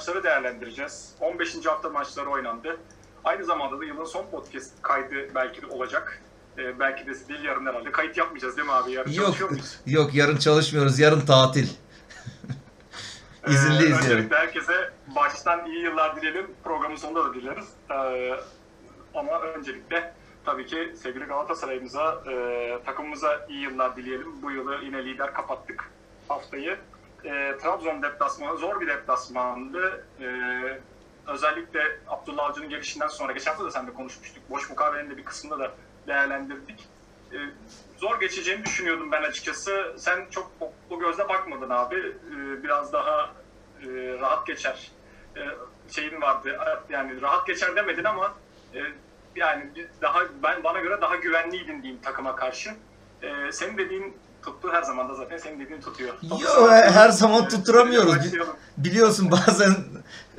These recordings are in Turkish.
Maçları değerlendireceğiz. 15. hafta maçları oynandı. Aynı zamanda da yılın son podcast kaydı belki de olacak. Ee, belki de değil yarın herhalde. Kayıt yapmayacağız değil mi abi? Yarın Yok, çalışıyor muyuz? yok yarın çalışmıyoruz. Yarın tatil. İzinliyiz Ee, öncelikle herkese baştan iyi yıllar dileyelim. Programın sonunda da dileriz. Ee, ama öncelikle tabii ki sevgili Galatasaray'ımıza, e, takımımıza iyi yıllar dileyelim. Bu yılı yine lider kapattık haftayı. E, Trabzon deplasmanı zor bir deplasmandı. E, özellikle Abdullah Avcı'nın gelişinden sonra, geçen hafta da seninle konuşmuştuk. Boş mukavelenin de bir kısmında da değerlendirdik. E, zor geçeceğini düşünüyordum ben açıkçası. Sen çok o gözle bakmadın abi. E, biraz daha e, rahat geçer e, şeyin vardı. Yani rahat geçer demedin ama e, yani daha ben bana göre daha güvenliydin diyeyim takıma karşı. E, senin dediğin tuttu her zaman da zaten senin dediğin tutuyor. Yo, her zaman tutturamıyoruz. Biliyorsun bazen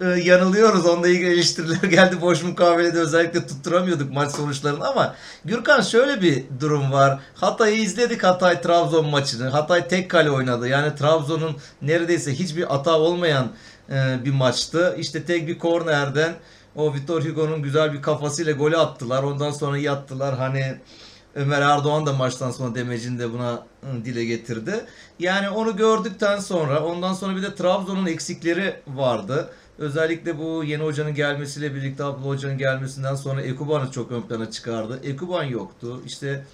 e, yanılıyoruz. Onunla ilgili eleştiriler geldi. Boş mukavelede özellikle tutturamıyorduk maç sonuçlarını ama Gürkan şöyle bir durum var. Hatay'ı izledik Hatay Trabzon maçını. Hatay tek kale oynadı. Yani Trabzon'un neredeyse hiçbir hata olmayan e, bir maçtı. İşte tek bir kornerden o Vitor Hugo'nun güzel bir kafasıyla golü attılar. Ondan sonra yattılar. Hani Ömer Erdoğan da maçtan sonra demecini de buna dile getirdi. Yani onu gördükten sonra ondan sonra bir de Trabzon'un eksikleri vardı. Özellikle bu yeni hocanın gelmesiyle birlikte Abdullah Hoca'nın gelmesinden sonra Ekuban'ı çok ön plana çıkardı. Ekuban yoktu. İşte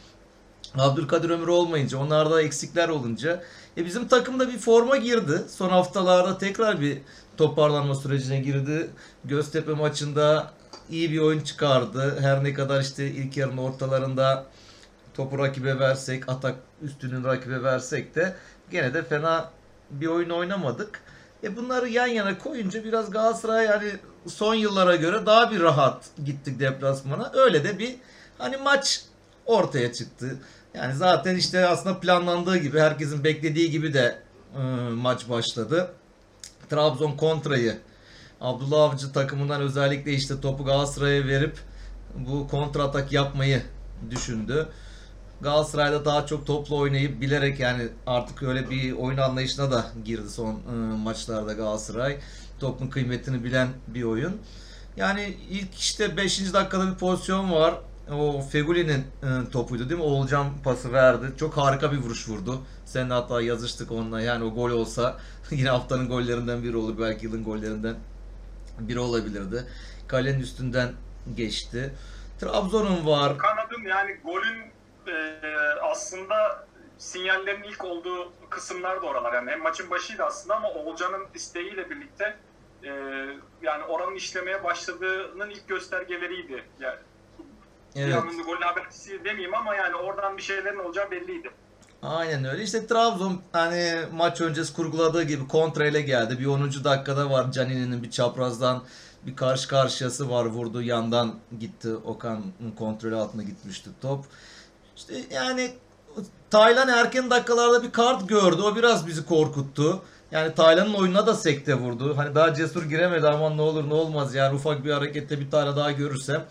Abdülkadir Ömür olmayınca, onlarda eksikler olunca e bizim takımda bir forma girdi. Son haftalarda tekrar bir toparlanma sürecine girdi. Göztepe maçında iyi bir oyun çıkardı. Her ne kadar işte ilk yarının ortalarında topu rakibe versek, atak üstünün rakibe versek de gene de fena bir oyun oynamadık. E bunları yan yana koyunca biraz Galatasaray yani son yıllara göre daha bir rahat gittik deplasmana. Öyle de bir hani maç ortaya çıktı. Yani zaten işte aslında planlandığı gibi herkesin beklediği gibi de e, maç başladı. Trabzon kontrayı Abdullah Avcı takımından özellikle işte topu Galatasaray'a verip bu kontra atak yapmayı düşündü. Galatasaray'da daha çok toplu oynayıp bilerek yani artık öyle bir oyun anlayışına da girdi son e, maçlarda Galatasaray. Topun kıymetini bilen bir oyun. Yani ilk işte 5. dakikada bir pozisyon var. O Feguli'nin e, topuydu değil mi? Oğulcan pası verdi. Çok harika bir vuruş vurdu. Seninle hatta yazıştık onunla. Yani o gol olsa yine haftanın gollerinden biri olur. Belki yılın gollerinden biri olabilirdi. Kalenin üstünden geçti. Trabzon'un var. Kanadım yani golün e, aslında sinyallerin ilk olduğu kısımlar da oralar. Yani hem maçın başıydı aslında ama Oğulcan'ın isteğiyle birlikte e, yani oranın işlemeye başladığının ilk göstergeleriydi. Yani Evet. anlamda golün habercisi demeyeyim ama yani oradan bir şeylerin olacağı belliydi. Aynen öyle. İşte Trabzon hani maç öncesi kurguladığı gibi kontra ile geldi. Bir 10. dakikada var Canini'nin bir çaprazdan bir karşı karşıyası var vurdu yandan gitti. Okan'ın kontrolü altına gitmişti top. İşte yani Taylan erken dakikalarda bir kart gördü. O biraz bizi korkuttu. Yani Taylan'ın oyununa da sekte vurdu. Hani daha cesur giremedi aman ne olur ne olmaz yani ufak bir harekette bir tane daha görürsem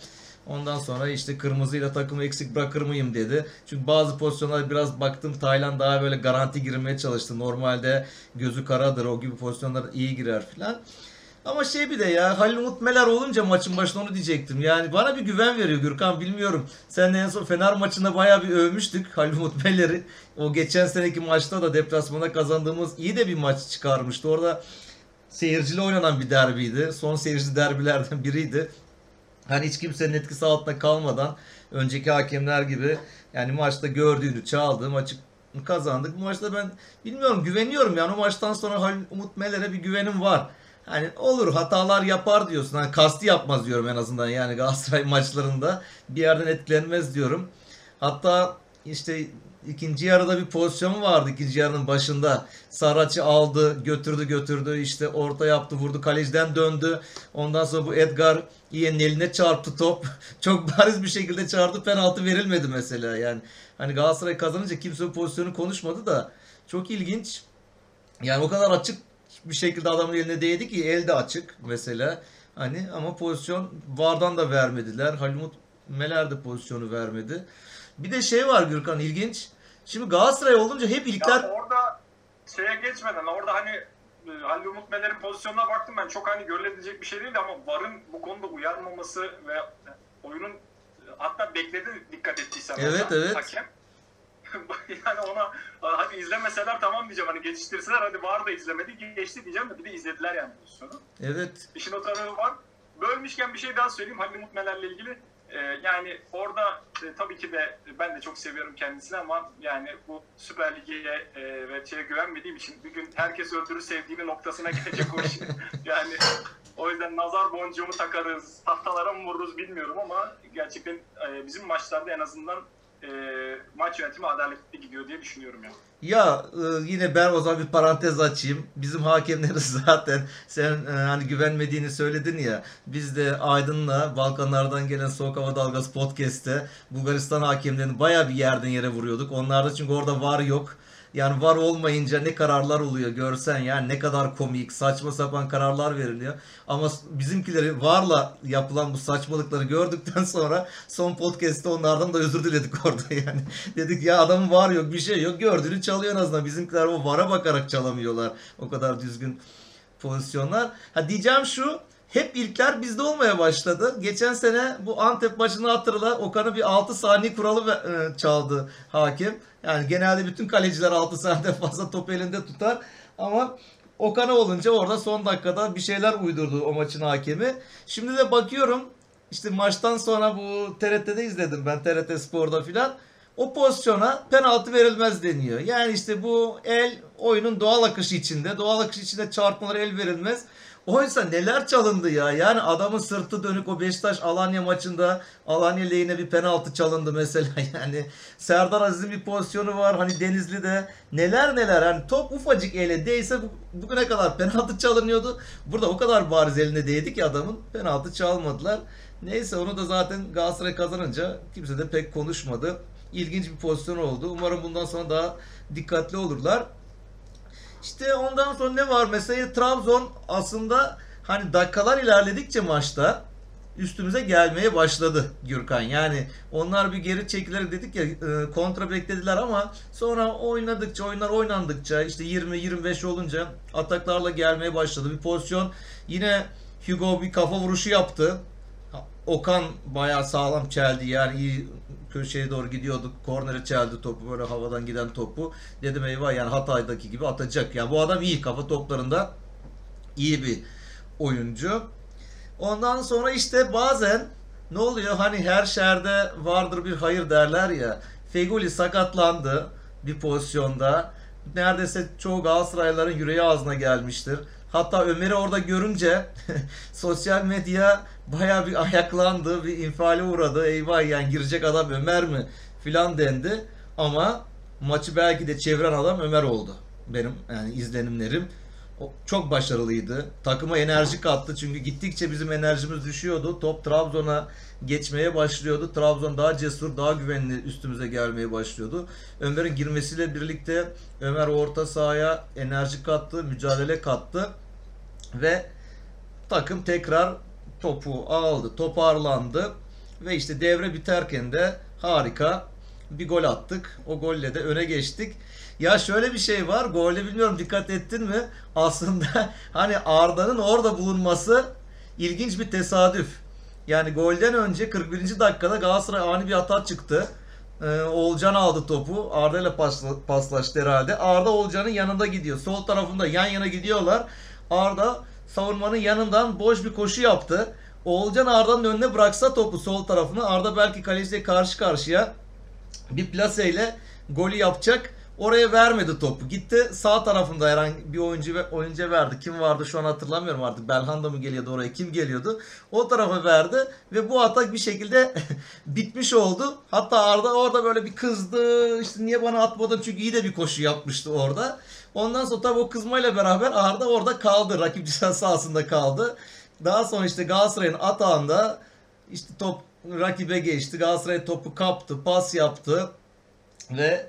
Ondan sonra işte kırmızıyla takımı eksik bırakır mıyım dedi. Çünkü bazı pozisyonlar biraz baktım Tayland daha böyle garanti girmeye çalıştı. Normalde gözü karadır o gibi pozisyonlar iyi girer filan. Ama şey bir de ya Halil Umut Meler olunca maçın başında onu diyecektim. Yani bana bir güven veriyor Gürkan bilmiyorum. Sen en son Fener maçında bayağı bir övmüştük Halil Umut Meler'i. O geçen seneki maçta da deplasmanda kazandığımız iyi de bir maç çıkarmıştı. Orada seyircili oynanan bir derbiydi. Son seyirci derbilerden biriydi. Hani hiç kimsenin etkisi altında kalmadan önceki hakemler gibi yani maçta gördüğünü çaldı maçı kazandık. Bu maçta ben bilmiyorum güveniyorum yani o maçtan sonra Halil Umut Meler'e bir güvenim var. Hani olur hatalar yapar diyorsun. Hani kasti yapmaz diyorum en azından yani Galatasaray maçlarında bir yerden etkilenmez diyorum. Hatta işte ikinci yarıda bir pozisyon vardı ikinci yarının başında. Saraç'ı aldı, götürdü götürdü. işte orta yaptı, vurdu. Kaleciden döndü. Ondan sonra bu Edgar Ian'ın eline çarptı top. Çok bariz bir şekilde çarptı. Penaltı verilmedi mesela. Yani hani Galatasaray kazanınca kimse bu pozisyonu konuşmadı da çok ilginç. Yani o kadar açık bir şekilde adamın eline değdi ki elde açık mesela. Hani ama pozisyon Vardan da vermediler. Halimut Meler de pozisyonu vermedi. Bir de şey var Gürkan ilginç. Şimdi Galatasaray olunca hep ilkler Ya orada şeye geçmeden orada hani e, Halil Umut Meler'in pozisyonuna baktım ben çok hani görülebilecek bir şey değildi ama VAR'ın bu konuda uyarmaması ve oyunun hatta bekledi dikkat ettiysen Evet, orada evet. hakem. yani ona hadi izlemeseler tamam diyeceğim hani geçiştirseler hadi VAR da izlemedi geçti diyeceğim de bir de izlediler yani pozisyonu. evet İşin o tarafı var. Bölmüşken bir şey daha söyleyeyim Halil Umut Meler'le ilgili. Ee, yani orada e, tabii ki de ben de çok seviyorum kendisini ama yani bu Süper Lig'e e, ve şeye güvenmediğim için bir gün herkes öldürür sevdiğini noktasına gelecek o iş. yani o yüzden nazar boncuğumu takarız, tahtalara mı vururuz bilmiyorum ama gerçekten e, bizim maçlarda en azından e, maç yönetimi adaletli gidiyor diye düşünüyorum yani. Ya e, yine ben o zaman bir parantez açayım. Bizim hakemleri zaten sen e, hani güvenmediğini söyledin ya. Biz de Aydın'la Balkanlardan gelen Soğuk Hava Dalgası podcast'te Bulgaristan hakemlerini baya bir yerden yere vuruyorduk. Onlarda çünkü orada var yok. Yani var olmayınca ne kararlar oluyor görsen yani ne kadar komik saçma sapan kararlar veriliyor. Ama bizimkileri varla yapılan bu saçmalıkları gördükten sonra son podcast'te onlardan da özür diledik orada yani. Dedik ya adamın var yok bir şey yok gördüğünü çalıyor en azından. Bizimkiler o vara bakarak çalamıyorlar. O kadar düzgün pozisyonlar. Ha diyeceğim şu hep ilkler bizde olmaya başladı. Geçen sene bu Antep maçını hatırla. Okan'ı bir 6 saniye kuralı e, çaldı hakem. Yani genelde bütün kaleciler 6 saniyeden fazla topu elinde tutar. Ama Okan'a olunca orada son dakikada bir şeyler uydurdu o maçın hakemi. Şimdi de bakıyorum işte maçtan sonra bu TRT'de izledim ben TRT Spor'da filan. O pozisyona penaltı verilmez deniyor. Yani işte bu el oyunun doğal akışı içinde. Doğal akış içinde çarpmalara el verilmez. Oysa neler çalındı ya. Yani adamın sırtı dönük o Beşiktaş Alanya maçında Alanya lehine bir penaltı çalındı mesela. Yani Serdar Aziz'in bir pozisyonu var. Hani Denizli'de neler neler. Hani top ufacık ele değse bu- bugüne kadar penaltı çalınıyordu. Burada o kadar bariz eline değdi ki adamın penaltı çalmadılar. Neyse onu da zaten Galatasaray kazanınca kimse de pek konuşmadı. İlginç bir pozisyon oldu. Umarım bundan sonra daha dikkatli olurlar. İşte ondan sonra ne var? Mesela Trabzon aslında hani dakikalar ilerledikçe maçta üstümüze gelmeye başladı Gürkan. Yani onlar bir geri çekilerek dedik ya e, kontra beklediler ama sonra oynadıkça oyunlar oynandıkça işte 20-25 olunca ataklarla gelmeye başladı. Bir pozisyon yine Hugo bir kafa vuruşu yaptı. Okan bayağı sağlam çeldi yani iyi köşeye doğru gidiyorduk. Kornere çeldi topu böyle havadan giden topu. Dedim eyvah yani Hatay'daki gibi atacak. Yani bu adam iyi kafa toplarında iyi bir oyuncu. Ondan sonra işte bazen ne oluyor hani her şerde vardır bir hayır derler ya. Feguli sakatlandı bir pozisyonda. Neredeyse çoğu Galatasaraylıların yüreği ağzına gelmiştir. Hatta Ömer'i orada görünce sosyal medya baya bir ayaklandı, bir infiale uğradı. Eyvah yani girecek adam Ömer mi filan dendi. Ama maçı belki de çeviren adam Ömer oldu. Benim yani izlenimlerim. Çok başarılıydı. Takıma enerji kattı çünkü gittikçe bizim enerjimiz düşüyordu. Top Trabzon'a geçmeye başlıyordu. Trabzon daha cesur, daha güvenli üstümüze gelmeye başlıyordu. Ömer'in girmesiyle birlikte Ömer orta sahaya enerji kattı, mücadele kattı ve takım tekrar topu aldı, toparlandı ve işte devre biterken de harika bir gol attık. O golle de öne geçtik. Ya şöyle bir şey var. Golde bilmiyorum dikkat ettin mi? Aslında hani Arda'nın orada bulunması ilginç bir tesadüf. Yani golden önce 41. dakikada Galatasaray ani bir hata çıktı. Ee, Oğulcan aldı topu. Arda ile pasla- paslaştı herhalde. Arda Oğulcan'ın yanında gidiyor. Sol tarafında yan yana gidiyorlar. Arda savunmanın yanından boş bir koşu yaptı. Oğulcan Arda'nın önüne bıraksa topu sol tarafına Arda belki kaleciyle karşı karşıya bir plaseyle golü yapacak. Oraya vermedi topu. Gitti sağ tarafında herhangi bir oyuncu ve oyuncuya verdi. Kim vardı şu an hatırlamıyorum artık. Belhanda mı geliyordu oraya? Kim geliyordu? O tarafa verdi ve bu atak bir şekilde bitmiş oldu. Hatta Arda orada böyle bir kızdı. İşte niye bana atmadın? Çünkü iyi de bir koşu yapmıştı orada. Ondan sonra tabii o kızmayla beraber Arda orada kaldı. Rakip ceza sahasında kaldı. Daha sonra işte Galatasaray'ın atağında işte top rakibe geçti. Galatasaray topu kaptı, pas yaptı ve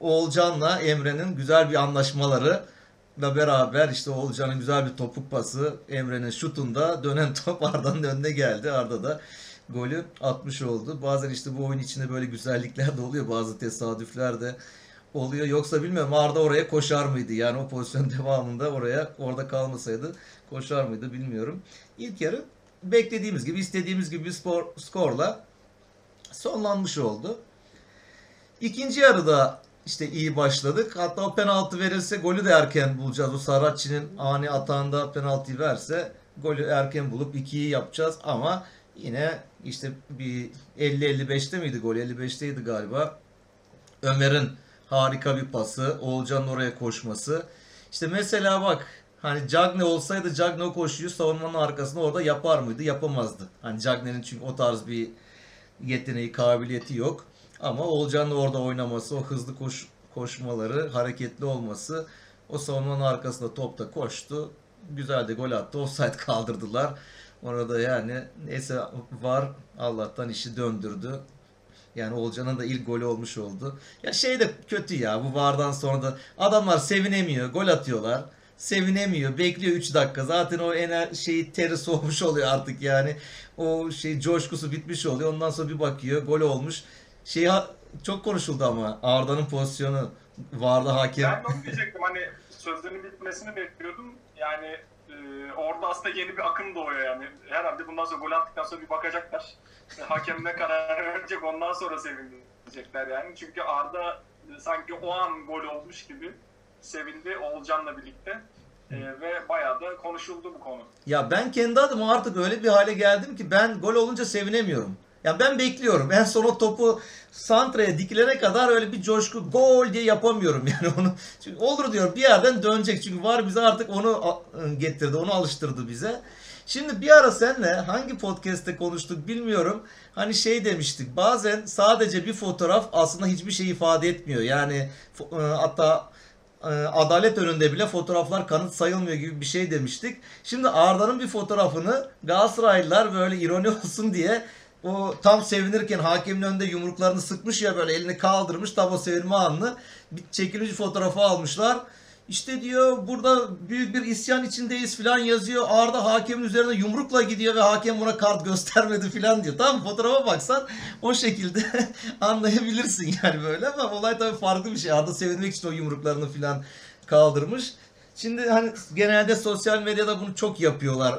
Oğulcan'la Emre'nin güzel bir anlaşmaları da beraber işte Oğulcan'ın güzel bir topuk pası Emre'nin şutunda dönen top Arda'nın önüne geldi. Arda da golü atmış oldu. Bazen işte bu oyun içinde böyle güzellikler de oluyor. Bazı tesadüfler de oluyor. Yoksa bilmiyorum Arda oraya koşar mıydı? Yani o pozisyon devamında oraya orada kalmasaydı koşar mıydı bilmiyorum. İlk yarı beklediğimiz gibi istediğimiz gibi bir spor, skorla sonlanmış oldu. İkinci yarıda işte iyi başladık. Hatta o penaltı verilse golü de erken bulacağız. O Saratçı'nın ani atağında penaltı verse golü erken bulup 2'yi yapacağız ama yine işte bir 50-55'te miydi gol? 55'teydi galiba. Ömer'in harika bir pası. Oğulcan'ın oraya koşması. İşte mesela bak hani Cagne olsaydı Cagne koşuyu savunmanın arkasında orada yapar mıydı? Yapamazdı. Hani Cagne'nin çünkü o tarz bir yeteneği, kabiliyeti yok. Ama Oğulcan'la orada oynaması, o hızlı koş, koşmaları, hareketli olması, o savunmanın arkasında topta koştu. Güzel de gol attı. Offside kaldırdılar. Orada yani neyse var Allah'tan işi döndürdü. Yani Olcan'ın da ilk golü olmuş oldu. Ya şey de kötü ya bu vardan sonra da adamlar sevinemiyor. Gol atıyorlar. Sevinemiyor. Bekliyor 3 dakika. Zaten o ener şeyi teri soğumuş oluyor artık yani. O şey coşkusu bitmiş oluyor. Ondan sonra bir bakıyor gol olmuş. Şey çok konuşuldu ama Arda'nın pozisyonu vardı hakem. Ben de onu diyecektim hani sözlerinin bitmesini bekliyordum. Yani e, orada aslında yeni bir akım doğuyor yani. Herhalde bundan sonra gol attıktan sonra bir bakacaklar. Hakem ne karar verecek ondan sonra sevinecekler yani. Çünkü Arda e, sanki o an gol olmuş gibi sevindi Oğulcan'la birlikte. E, ve bayağı da konuşuldu bu konu. Ya ben kendi adıma artık öyle bir hale geldim ki ben gol olunca sevinemiyorum. Ya ben bekliyorum. En son o topu santraya dikilene kadar öyle bir coşku gol diye yapamıyorum yani onu. Çünkü olur diyor bir yerden dönecek. Çünkü var bize artık onu getirdi, onu alıştırdı bize. Şimdi bir ara senle hangi podcast'te konuştuk bilmiyorum. Hani şey demiştik. Bazen sadece bir fotoğraf aslında hiçbir şey ifade etmiyor. Yani e, hatta e, adalet önünde bile fotoğraflar kanıt sayılmıyor gibi bir şey demiştik. Şimdi Arda'nın bir fotoğrafını Galatasaraylılar böyle ironi olsun diye o tam sevinirken hakemin önünde yumruklarını sıkmış ya böyle elini kaldırmış tam o sevinme anını bir çekilmiş fotoğrafı almışlar. İşte diyor burada büyük bir isyan içindeyiz filan yazıyor. Arda hakemin üzerine yumrukla gidiyor ve hakem buna kart göstermedi filan diyor. Tamam fotoğrafa baksan o şekilde anlayabilirsin yani böyle ama olay tabii farklı bir şey. Arda sevinmek için o yumruklarını filan kaldırmış. Şimdi hani genelde sosyal medyada bunu çok yapıyorlar.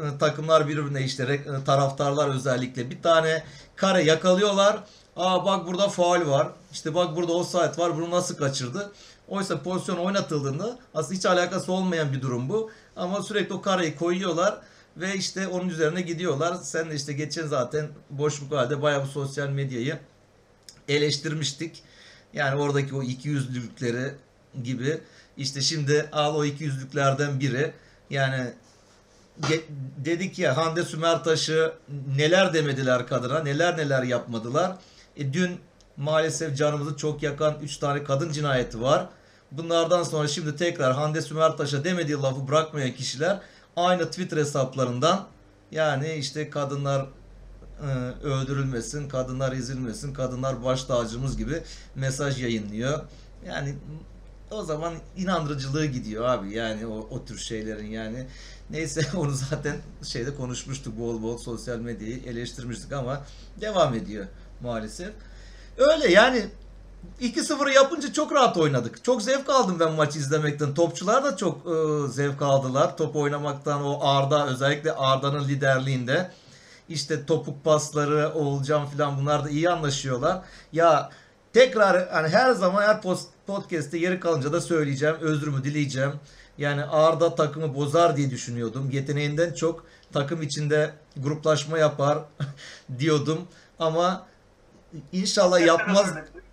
E, takımlar birbirine işte e, taraftarlar özellikle bir tane kare yakalıyorlar. Aa bak burada faul var. İşte bak burada offside var. Bunu nasıl kaçırdı? Oysa pozisyon oynatıldığında aslında hiç alakası olmayan bir durum bu. Ama sürekli o kareyi koyuyorlar ve işte onun üzerine gidiyorlar. Sen de işte geçen zaten boşluk halde bayağı bu sosyal medyayı eleştirmiştik. Yani oradaki o iki yüzlülükleri gibi işte şimdi al o iki yüzlüklerden biri yani dedik ya Hande Sümertaş'ı neler demediler kadına, neler neler yapmadılar. E, dün maalesef canımızı çok yakan 3 tane kadın cinayeti var. Bunlardan sonra şimdi tekrar Hande Sümertaş'a demediği lafı bırakmayan kişiler aynı Twitter hesaplarından yani işte kadınlar e, öldürülmesin, kadınlar ezilmesin, kadınlar baş tacımız gibi mesaj yayınlıyor. Yani o zaman inandırıcılığı gidiyor abi yani o, o tür şeylerin yani. Neyse onu zaten şeyde konuşmuştuk bol bol sosyal medyayı eleştirmiştik ama devam ediyor maalesef. Öyle yani 2-0 yapınca çok rahat oynadık. Çok zevk aldım ben maçı izlemekten. Topçular da çok e, zevk aldılar. Top oynamaktan o Arda özellikle Arda'nın liderliğinde. İşte topuk pasları, Oğulcan falan bunlar da iyi anlaşıyorlar. Ya tekrar hani her zaman her podcast'te yeri kalınca da söyleyeceğim. Özrümü dileyeceğim. Yani Arda takımı bozar diye düşünüyordum. Yeteneğinden çok takım içinde gruplaşma yapar diyordum. Ama inşallah yapmaz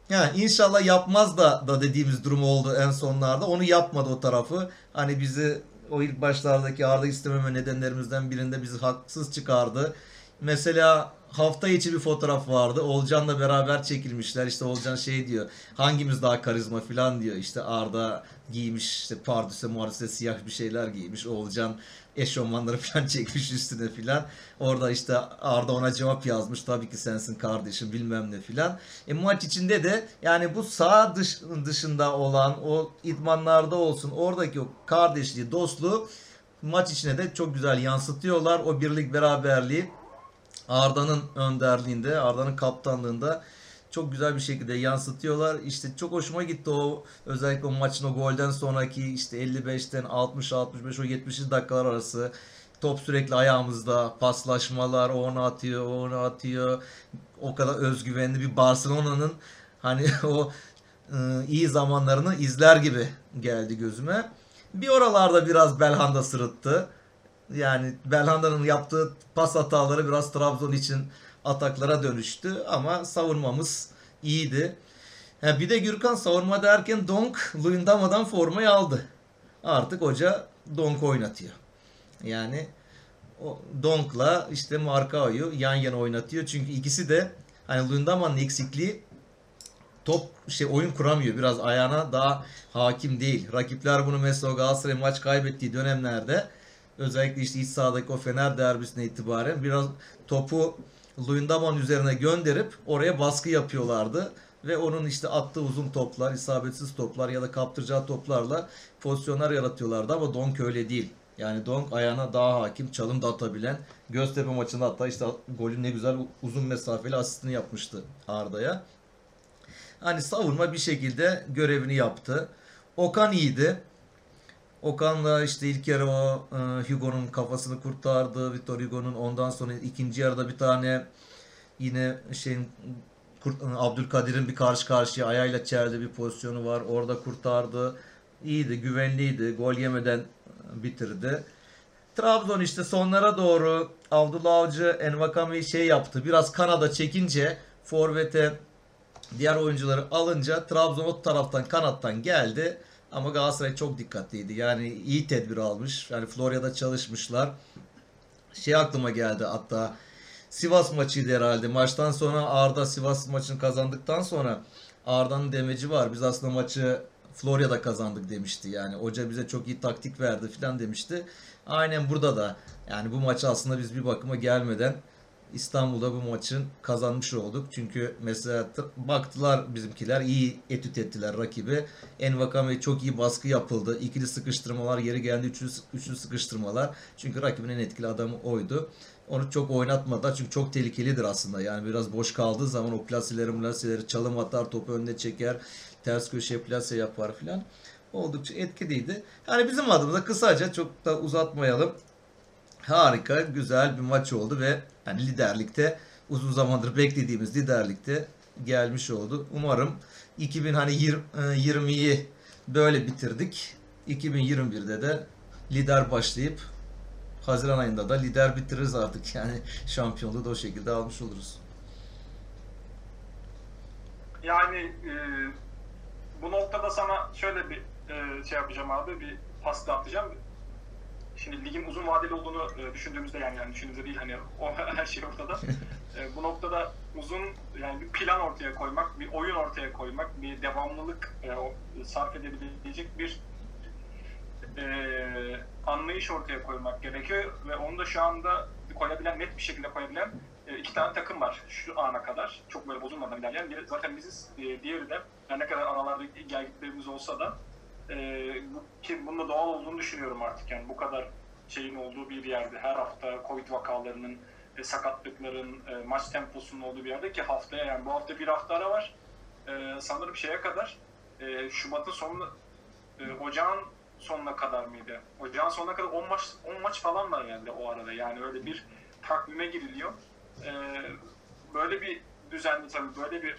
Ya inşallah yapmaz da da dediğimiz durum oldu en sonlarda. Onu yapmadı o tarafı. Hani bizi o ilk başlardaki Arda istememe nedenlerimizden birinde bizi haksız çıkardı. Mesela hafta içi bir fotoğraf vardı. Olcan'la beraber çekilmişler. İşte Olcan şey diyor. Hangimiz daha karizma falan diyor. İşte Arda giymiş işte pardüse muharise siyah bir şeyler giymiş. Olcan eşofmanları falan çekmiş üstüne filan. Orada işte Arda ona cevap yazmış. Tabii ki sensin kardeşim bilmem ne filan. E maç içinde de yani bu sağ dış, dışında olan o idmanlarda olsun oradaki o kardeşliği, dostluğu maç içine de çok güzel yansıtıyorlar. O birlik beraberliği Arda'nın önderliğinde, Arda'nın kaptanlığında çok güzel bir şekilde yansıtıyorlar. İşte çok hoşuma gitti o özellikle o maçın o golden sonraki işte 55'ten 60 65 o 70 dakikalar arası top sürekli ayağımızda paslaşmalar o onu atıyor o onu atıyor o kadar özgüvenli bir Barcelona'nın hani o ıı, iyi zamanlarını izler gibi geldi gözüme. Bir oralarda biraz Belhanda sırıttı. Yani Belhanda'nın yaptığı pas hataları biraz Trabzon için ataklara dönüştü ama savunmamız iyiydi. Ha bir de Gürkan savunma derken Donk Luyendama'dan formayı aldı. Artık hoca Donk oynatıyor. Yani o Donk'la işte Markao'yu yan yana oynatıyor. Çünkü ikisi de hani Luyendama'nın eksikliği top şey oyun kuramıyor. Biraz ayağına daha hakim değil. Rakipler bunu mesela Galatasaray maç kaybettiği dönemlerde özellikle işte iç sahadaki o Fener derbisine itibaren biraz topu Luyendama'nın üzerine gönderip oraya baskı yapıyorlardı. Ve onun işte attığı uzun toplar, isabetsiz toplar ya da kaptıracağı toplarla pozisyonlar yaratıyorlardı ama Donk öyle değil. Yani Donk ayağına daha hakim, çalım da atabilen. Göztepe maçında hatta işte golün ne güzel uzun mesafeli asistini yapmıştı Arda'ya. Hani savunma bir şekilde görevini yaptı. Okan iyiydi. Okan'la işte ilk yarı o e, Hugo'nun kafasını kurtardı. Victor Hugo'nun ondan sonra ikinci yarıda bir tane yine şeyin e, Abdülkadir'in bir karşı karşıya ayağıyla çeldi bir pozisyonu var. Orada kurtardı. İyiydi, güvenliydi. Gol yemeden e, bitirdi. Trabzon işte sonlara doğru Abdullah Avcı Envakame'yi şey yaptı. Biraz kanada çekince Forvet'e diğer oyuncuları alınca Trabzon o taraftan kanattan geldi. Ama Galatasaray çok dikkatliydi. Yani iyi tedbir almış. Yani Florya'da çalışmışlar. Şey aklıma geldi hatta Sivas maçıydı herhalde. Maçtan sonra Arda Sivas maçını kazandıktan sonra Arda'nın demeci var. Biz aslında maçı Florya'da kazandık demişti. Yani hoca bize çok iyi taktik verdi filan demişti. Aynen burada da yani bu maçı aslında biz bir bakıma gelmeden İstanbul'da bu maçın kazanmış olduk. Çünkü mesela baktılar bizimkiler iyi etüt ettiler rakibi. Envakame çok iyi baskı yapıldı. İkili sıkıştırmalar yeri geldi üçlü, üçlü sıkıştırmalar. Çünkü rakibin en etkili adamı oydu. Onu çok oynatmadılar çünkü çok tehlikelidir aslında. Yani biraz boş kaldığı zaman o plaseleri plaseleri çalım atar topu önüne çeker. Ters köşeye plase yapar filan. Oldukça etkiliydi. Yani bizim adımıza kısaca çok da uzatmayalım harika, güzel bir maç oldu ve yani liderlikte uzun zamandır beklediğimiz liderlikte gelmiş oldu. Umarım 2020'yi hani böyle bitirdik. 2021'de de lider başlayıp Haziran ayında da lider bitiririz artık. Yani şampiyonluğu da o şekilde almış oluruz. Yani e, bu noktada sana şöyle bir e, şey yapacağım abi, bir pas atacağım Şimdi ligin uzun vadeli olduğunu e, düşündüğümüzde yani, yani düşündüğümüzde değil hani o her şey ortada. e, bu noktada uzun yani bir plan ortaya koymak, bir oyun ortaya koymak, bir devamlılık e, sarf edebilecek bir e, anlayış ortaya koymak gerekiyor ve onu da şu anda koyabilen, net bir şekilde koyabilen e, iki tane takım var şu ana kadar. Çok böyle bozulmadan ilerleyen. Biri, zaten biziz, e, diğeri de yani ne kadar aralarda gelgitlerimiz olsa da e, ki bunda doğal olduğunu düşünüyorum artık. Yani bu kadar şeyin olduğu bir yerde her hafta Covid vakalarının, e, sakatlıkların, e, maç temposunun olduğu bir yerde ki haftaya yani bu hafta bir hafta ara var. E, sanırım şeye kadar e, Şubat'ın sonunda e, Ocağın sonuna kadar mıydı? Ocağın sonuna kadar 10 maç 10 maç falan var yani o arada. Yani öyle bir takvime giriliyor. E, böyle bir düzenli tabii böyle bir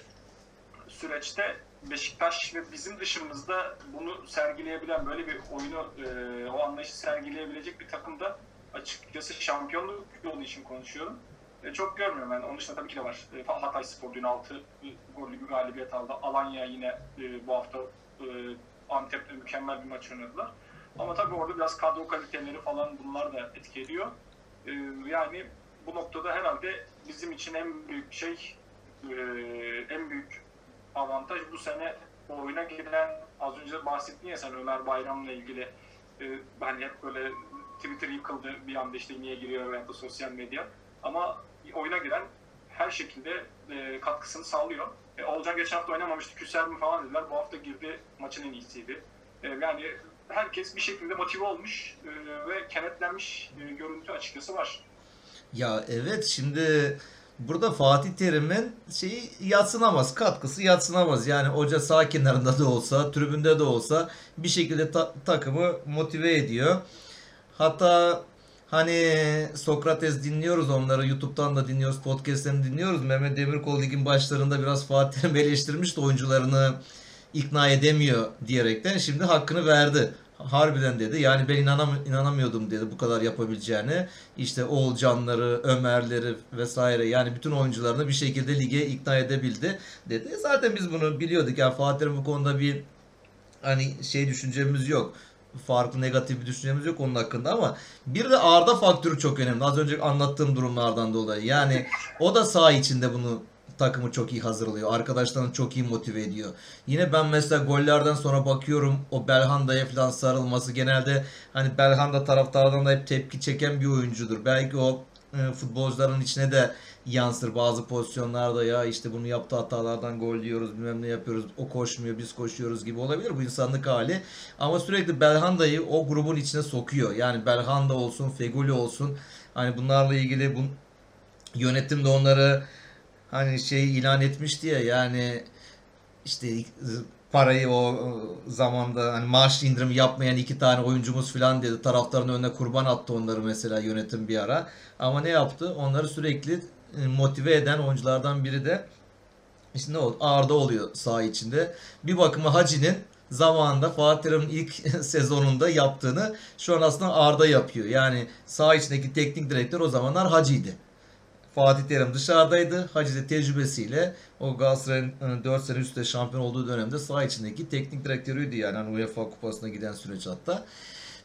süreçte Beşiktaş ve bizim dışımızda bunu sergileyebilen böyle bir oyunu e, o anlayışı sergileyebilecek bir takımda açıkçası şampiyonluk yolu için konuşuyorum. e, çok görmüyorum ben. Onun dışında tabii ki de var. E, Hatay Spor dün 6 gollü bir galibiyet aldı. Alanya yine e, bu hafta Antep'te mükemmel bir maç oynadılar. Ama tabii orada biraz kadro kaliteleri falan bunlar da etki ediyor. Yani bu noktada herhalde bizim için en büyük şey en büyük avantaj bu sene oyuna giren az önce bahsettin ya sen Ömer Bayram'la ilgili e, hani hep böyle Twitter yıkıldı bir anda işte niye giriyor veya da sosyal medya ama oyuna giren her şekilde e, katkısını sağlıyor. E, Olcan geçen hafta oynamamıştı, küser mi falan dediler. Bu hafta girdi, maçın en iyisiydi. E, yani herkes bir şekilde motive olmuş e, ve kenetlenmiş e, görüntü açıkçası var. Ya evet şimdi burada Fatih Terim'in şeyi yatsınamaz, katkısı yatsınamaz. Yani hoca sağ kenarında da olsa, tribünde de olsa bir şekilde ta- takımı motive ediyor. Hatta hani Sokrates dinliyoruz onları, YouTube'dan da dinliyoruz, podcastlerini dinliyoruz. Mehmet Demirkol ligin başlarında biraz Fatih Terim eleştirmişti oyuncularını ikna edemiyor diyerekten. Şimdi hakkını verdi. Harbiden dedi. Yani ben inanam inanamıyordum dedi bu kadar yapabileceğini. İşte Oğulcanları, Ömerleri vesaire yani bütün oyuncularını bir şekilde lige ikna edebildi dedi. Zaten biz bunu biliyorduk. Yani Fatih Terim bu konuda bir hani şey düşüncemiz yok. Farklı negatif bir düşüncemiz yok onun hakkında ama bir de Arda faktörü çok önemli. Az önce anlattığım durumlardan dolayı. Yani o da saha içinde bunu takımı çok iyi hazırlıyor. Arkadaşlarını çok iyi motive ediyor. Yine ben mesela gollerden sonra bakıyorum o Belhanda'ya falan sarılması genelde hani Belhanda taraftardan da hep tepki çeken bir oyuncudur. Belki o e, futbolcuların içine de yansır bazı pozisyonlarda ya işte bunu yaptığı hatalardan gol diyoruz bilmem ne yapıyoruz o koşmuyor biz koşuyoruz gibi olabilir bu insanlık hali ama sürekli Belhanda'yı o grubun içine sokuyor yani Belhanda olsun Feguli olsun hani bunlarla ilgili bu yönetim de onları hani şey ilan etmişti ya yani işte parayı o zamanda hani maaş indirimi yapmayan iki tane oyuncumuz falan dedi. Taraftarın önüne kurban attı onları mesela yönetim bir ara. Ama ne yaptı? Onları sürekli e, motive eden oyunculardan biri de işte ne oldu? Arda oluyor saha içinde. Bir bakıma Hacı'nin zamanında Fatih ilk sezonunda yaptığını şu an aslında Arda yapıyor. Yani saha içindeki teknik direktör o zamanlar Hacı'ydı. Fatih Terim dışarıdaydı. Hacı de tecrübesiyle o Galatasaray'ın 4 sene üstte şampiyon olduğu dönemde saha içindeki teknik direktörüydü yani hani UEFA kupasına giden süreç hatta.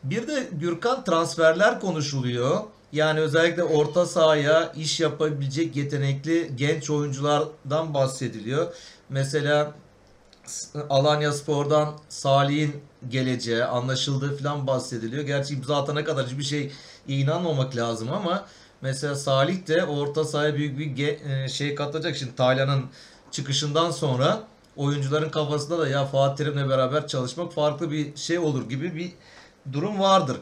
Bir de Gürkan transferler konuşuluyor. Yani özellikle orta sahaya iş yapabilecek yetenekli genç oyunculardan bahsediliyor. Mesela Alanya Spor'dan Salih'in geleceği anlaşıldığı falan bahsediliyor. Gerçi imza atana kadar hiçbir şey inanmamak lazım ama Mesela Salih de orta sahaya büyük bir e, şey katacak. Şimdi Taylan'ın çıkışından sonra oyuncuların kafasında da ya Fatih Terim'le beraber çalışmak farklı bir şey olur gibi bir durum vardır.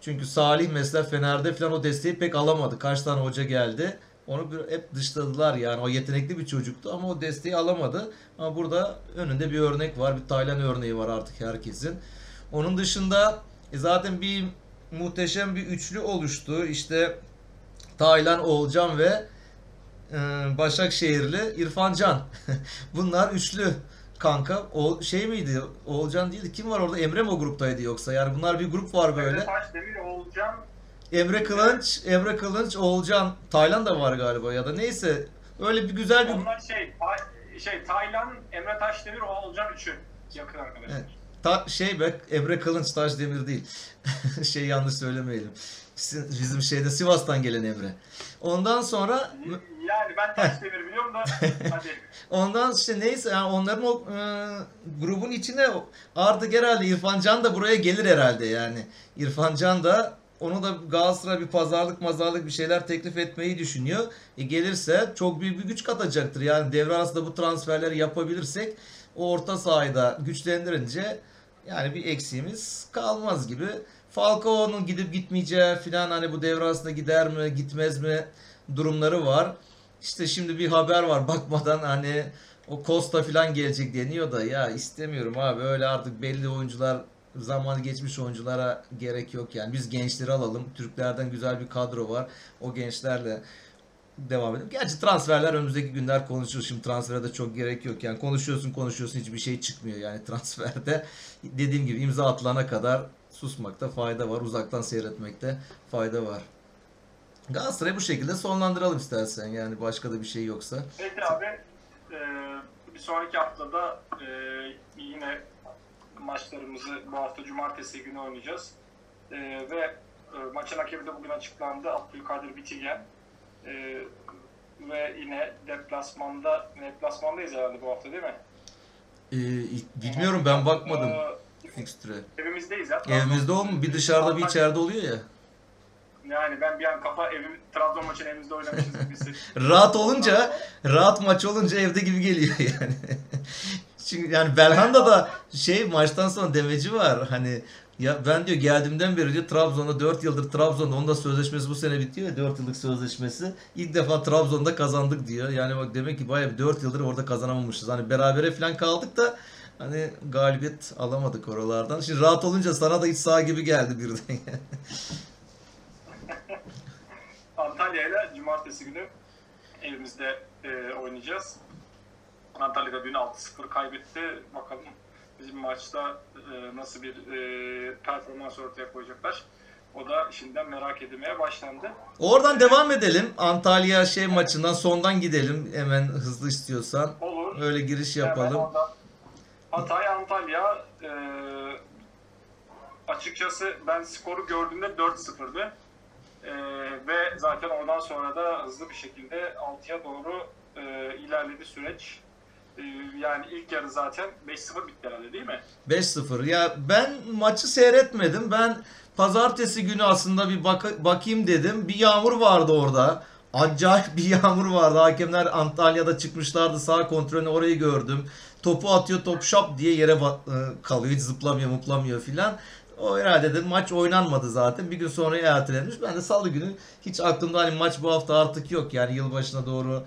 Çünkü Salih mesela Fener'de falan o desteği pek alamadı. Kaç tane hoca geldi. Onu bir, hep dışladılar yani. O yetenekli bir çocuktu ama o desteği alamadı. Ama burada önünde bir örnek var. Bir Taylan örneği var artık herkesin. Onun dışında e zaten bir muhteşem bir üçlü oluştu. İşte Taylan Oğulcan ve e, Başakşehirli İrfan Can. Bunlar üçlü kanka. O şey miydi? Oğulcan değildi. Kim var orada? Emre mi o gruptaydı yoksa? Yani bunlar bir grup var böyle. Emre Taşdemir, Oğulcan. Emre Kılınç, Emre Kılınç, Oğulcan, Taylan da var galiba ya da neyse. Öyle bir güzel bir Onlar şey, şey Taylan, Emre Taşdemir, Oğulcan üçü yakın arkadaşlar. Evet. Ta, şey be Emre Kılınç Taşdemir değil. şey yanlış söylemeyelim. Bizim şeyde Sivas'tan gelen Emre. Ondan sonra yani ben Taşdemir biliyorum da hadi. Ondan işte neyse yani onların o e, grubun içine artık herhalde İrfan Can da buraya gelir herhalde yani. İrfan Can da onu da Galatasaray bir pazarlık mazarlık bir şeyler teklif etmeyi düşünüyor. E gelirse çok büyük bir güç katacaktır. Yani devre arasında bu transferleri yapabilirsek o orta sahada güçlendirince yani bir eksiğimiz kalmaz gibi. Falcao'nun gidip gitmeyeceği falan hani bu devre arasında gider mi gitmez mi durumları var. İşte şimdi bir haber var bakmadan hani o Costa falan gelecek deniyor da ya istemiyorum abi öyle artık belli oyuncular zaman geçmiş oyunculara gerek yok yani. Biz gençleri alalım. Türklerden güzel bir kadro var. O gençlerle devam edelim. Gerçi transferler önümüzdeki günler konuşuruz. Şimdi transfere de çok gerek yok. Yani konuşuyorsun konuşuyorsun hiçbir şey çıkmıyor yani transferde. Dediğim gibi imza atılana kadar susmakta fayda var. Uzaktan seyretmekte fayda var. Galatasaray bu şekilde sonlandıralım istersen yani başka da bir şey yoksa. Peki abi e, bir sonraki haftada e, yine maçlarımızı bu hafta cumartesi günü oynayacağız. E, ve e, maçın hakemi de bugün açıklandı. Abdülkadir Bitigen. E, ve yine deplasmanda, deplasmandayız herhalde bu hafta değil mi? Ee, bilmiyorum ben bakmadım E, fikstüre. evimizdeyiz ya. Evimizde olmu bir dışarıda bir içeride oluyor ya. Yani ben bir an kafa evim, Trabzon maçını evimizde oynamışız gibi. Rahat olunca, rahat maç olunca evde gibi geliyor yani. Çünkü yani Belhanda'da şey maçtan sonra demeci var. Hani ya ben diyor geldiğimden beri diyor Trabzon'da 4 yıldır Trabzon'da onun da sözleşmesi bu sene bitiyor ya 4 yıllık sözleşmesi. İlk defa Trabzon'da kazandık diyor. Yani bak demek ki bayağı 4 yıldır orada kazanamamışız. Hani berabere falan kaldık da hani galibiyet alamadık oralardan. Şimdi rahat olunca sana da iç saha gibi geldi birden. Antalya ile cumartesi günü evimizde e, oynayacağız. Antalya'da dün 6-0 kaybetti. Bakalım bizim maçta e, nasıl bir e, performans ortaya koyacaklar. O da şimdiden merak edilmeye başlandı. Oradan devam edelim. Antalya şey maçından sondan gidelim. Hemen hızlı istiyorsan. Olur. Öyle giriş Hemen yapalım. oradan Hatay Antalya e, açıkçası ben skoru gördüğümde 4-0'dı. E, ve zaten oradan sonra da hızlı bir şekilde 6'ya doğru e, ilerledi süreç. E, yani ilk yarı zaten 5-0 bitti herhalde değil mi? 5-0. Ya ben maçı seyretmedim. Ben pazartesi günü aslında bir bak bakayım dedim. Bir yağmur vardı orada. Acayip bir yağmur vardı. Hakemler Antalya'da çıkmışlardı. Sağ kontrolünü orayı gördüm. Topu atıyor top şap diye yere e, kalıyor. Hiç zıplamıyor muplamıyor filan. O herhalde dedim maç oynanmadı zaten. Bir gün sonra ertelenmiş. Ben de salı günü hiç aklımda hani maç bu hafta artık yok. Yani yılbaşına doğru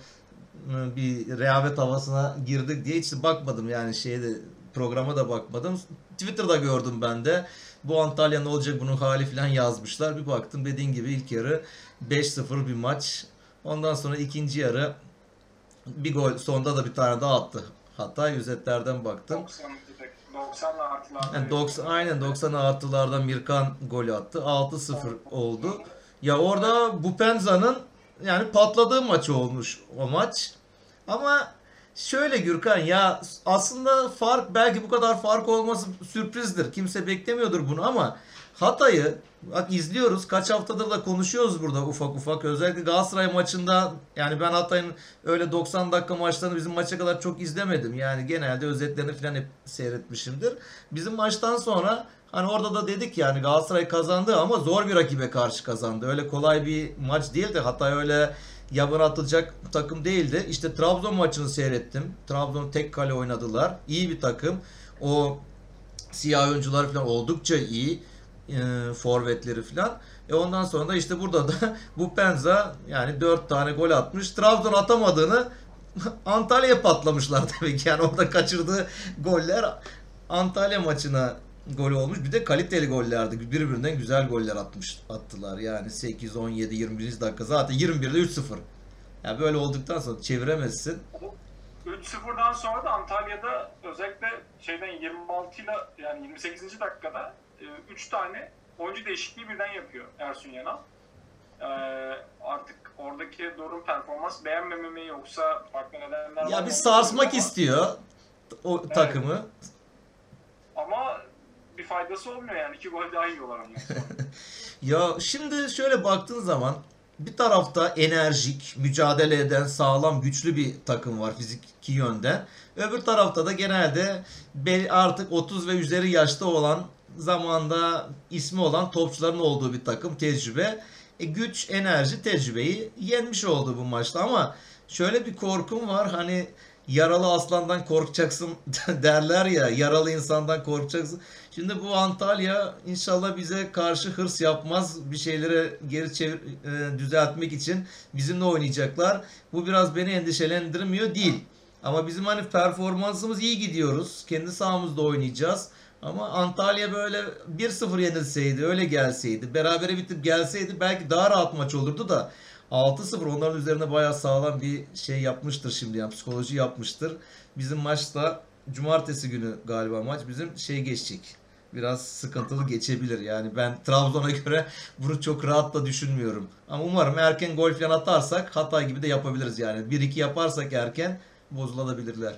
e, bir rehavet havasına girdik diye hiç bakmadım yani şeyde programa da bakmadım. Twitter'da gördüm ben de. Bu Antalya ne olacak bunun hali falan yazmışlar. Bir baktım dediğin gibi ilk yarı 5-0 bir maç. Ondan sonra ikinci yarı bir gol sonda da bir tane daha attı. Hatta yüzetlerden baktım. 90 90'la artılarda. Yani 90, aynen 90 artılardan Mirkan golü attı. 6-0 oldu. Ya orada Bupenza'nın yani patladığı maç olmuş o maç. Ama şöyle Gürkan ya aslında fark belki bu kadar fark olması sürprizdir. Kimse beklemiyordur bunu ama Hatay'ı bak izliyoruz. Kaç haftadır da konuşuyoruz burada ufak ufak. Özellikle Galatasaray maçında yani ben Hatay'ın öyle 90 dakika maçlarını bizim maça kadar çok izlemedim. Yani genelde özetlerini falan hep seyretmişimdir. Bizim maçtan sonra hani orada da dedik yani Galatasaray kazandı ama zor bir rakibe karşı kazandı. Öyle kolay bir maç değildi. Hatay öyle yabana atılacak takım değildi. İşte Trabzon maçını seyrettim. Trabzon tek kale oynadılar. İyi bir takım. O siyah oyuncular falan oldukça iyi. E, forvetleri falan. E ondan sonra da işte burada da bu Penza yani 4 tane gol atmış. Trabzon atamadığını Antalya'ya patlamışlar demek ki. Yani orada kaçırdığı goller Antalya maçına gol olmuş. Bir de kaliteli gollerdi. Birbirinden güzel goller atmış attılar. Yani 8 17 21. dakika zaten 21'de 3-0. Yani böyle olduktan sonra çeviremezsin. 3-0'dan sonra da Antalya'da özellikle şeyden 26 ile yani 28. dakikada 3 tane oyuncu değişikliği birden yapıyor Ersun Yanal. E, artık oradaki durum performans beğenmeme mi yoksa farklı nedenler var Ya bir sarsmak bilmiyorum istiyor o takımı. Ama, ama bir faydası olmuyor yani. iki gol daha yiyorlar sonra. Ya şimdi şöyle baktığın zaman bir tarafta enerjik, mücadele eden, sağlam, güçlü bir takım var fiziki yönden. Öbür tarafta da genelde artık 30 ve üzeri yaşta olan zamanda ismi olan topçuların olduğu bir takım tecrübe. E, güç, enerji, tecrübeyi yenmiş oldu bu maçta ama şöyle bir korkum var hani yaralı aslandan korkacaksın derler ya yaralı insandan korkacaksın. Şimdi bu Antalya inşallah bize karşı hırs yapmaz bir şeyleri geri çevir, e, düzeltmek için bizimle oynayacaklar. Bu biraz beni endişelendirmiyor değil. Ama bizim hani performansımız iyi gidiyoruz. Kendi sahamızda oynayacağız. Ama Antalya böyle 1-0 yenilseydi, öyle gelseydi, berabere bitip gelseydi belki daha rahat maç olurdu da 6-0 onların üzerine bayağı sağlam bir şey yapmıştır şimdi yani psikoloji yapmıştır. Bizim maçta cumartesi günü galiba maç bizim şey geçecek. biraz sıkıntılı geçebilir. Yani ben Trabzon'a göre bunu çok rahat da düşünmüyorum. Ama umarım erken gol falan atarsak Hatay gibi de yapabiliriz yani. 1-2 yaparsak erken bozulabilirler.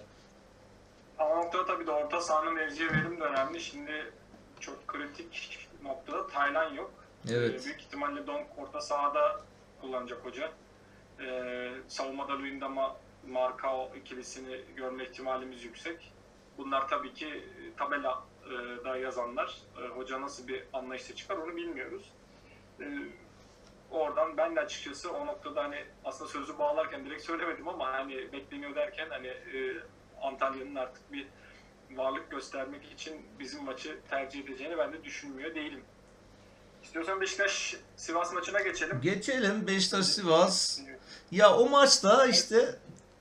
Noktada tabii de orta sahanın mevziye verim de önemli. Şimdi çok kritik noktada Taylan yok. Evet. Ee, büyük ihtimalle Donk orta sahada kullanacak hoca. Ee, savunmada Luyendama Markao ikilisini görme ihtimalimiz yüksek. Bunlar tabii ki e, tabela e, da yazanlar. E, hoca nasıl bir anlayışla çıkar onu bilmiyoruz. Oradan ben de açıkçası o noktada hani aslında sözü bağlarken direkt söylemedim ama hani bekleniyor derken hani Antalya'nın artık bir varlık göstermek için bizim maçı tercih edeceğini ben de düşünmüyor değilim. İstiyorsan Beşiktaş Sivas maçına geçelim. Geçelim Beşiktaş Sivas. Ya o maçta işte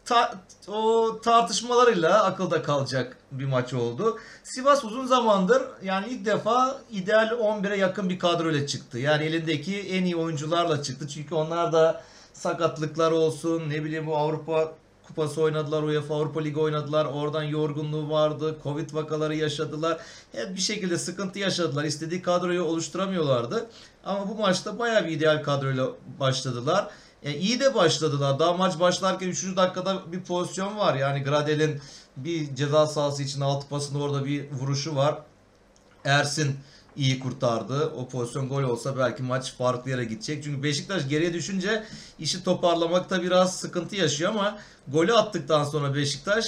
ta- o tartışmalarıyla akılda kalacak bir maç oldu. Sivas uzun zamandır yani ilk defa ideal 11'e yakın bir kadroyla çıktı. Yani elindeki en iyi oyuncularla çıktı. Çünkü onlar da sakatlıklar olsun ne bileyim bu Avrupa Kupası oynadılar, UEFA Avrupa Ligi oynadılar. Oradan yorgunluğu vardı, Covid vakaları yaşadılar. Hep bir şekilde sıkıntı yaşadılar. İstediği kadroyu oluşturamıyorlardı. Ama bu maçta bayağı bir ideal kadroyla başladılar. E, iyi de başladılar. Daha maç başlarken 3. dakikada bir pozisyon var. Yani Gradel'in bir ceza sahası için altı pasında orada bir vuruşu var. Ersin iyi kurtardı. O pozisyon gol olsa belki maç farklı yere gidecek. Çünkü Beşiktaş geriye düşünce işi toparlamakta biraz sıkıntı yaşıyor ama golü attıktan sonra Beşiktaş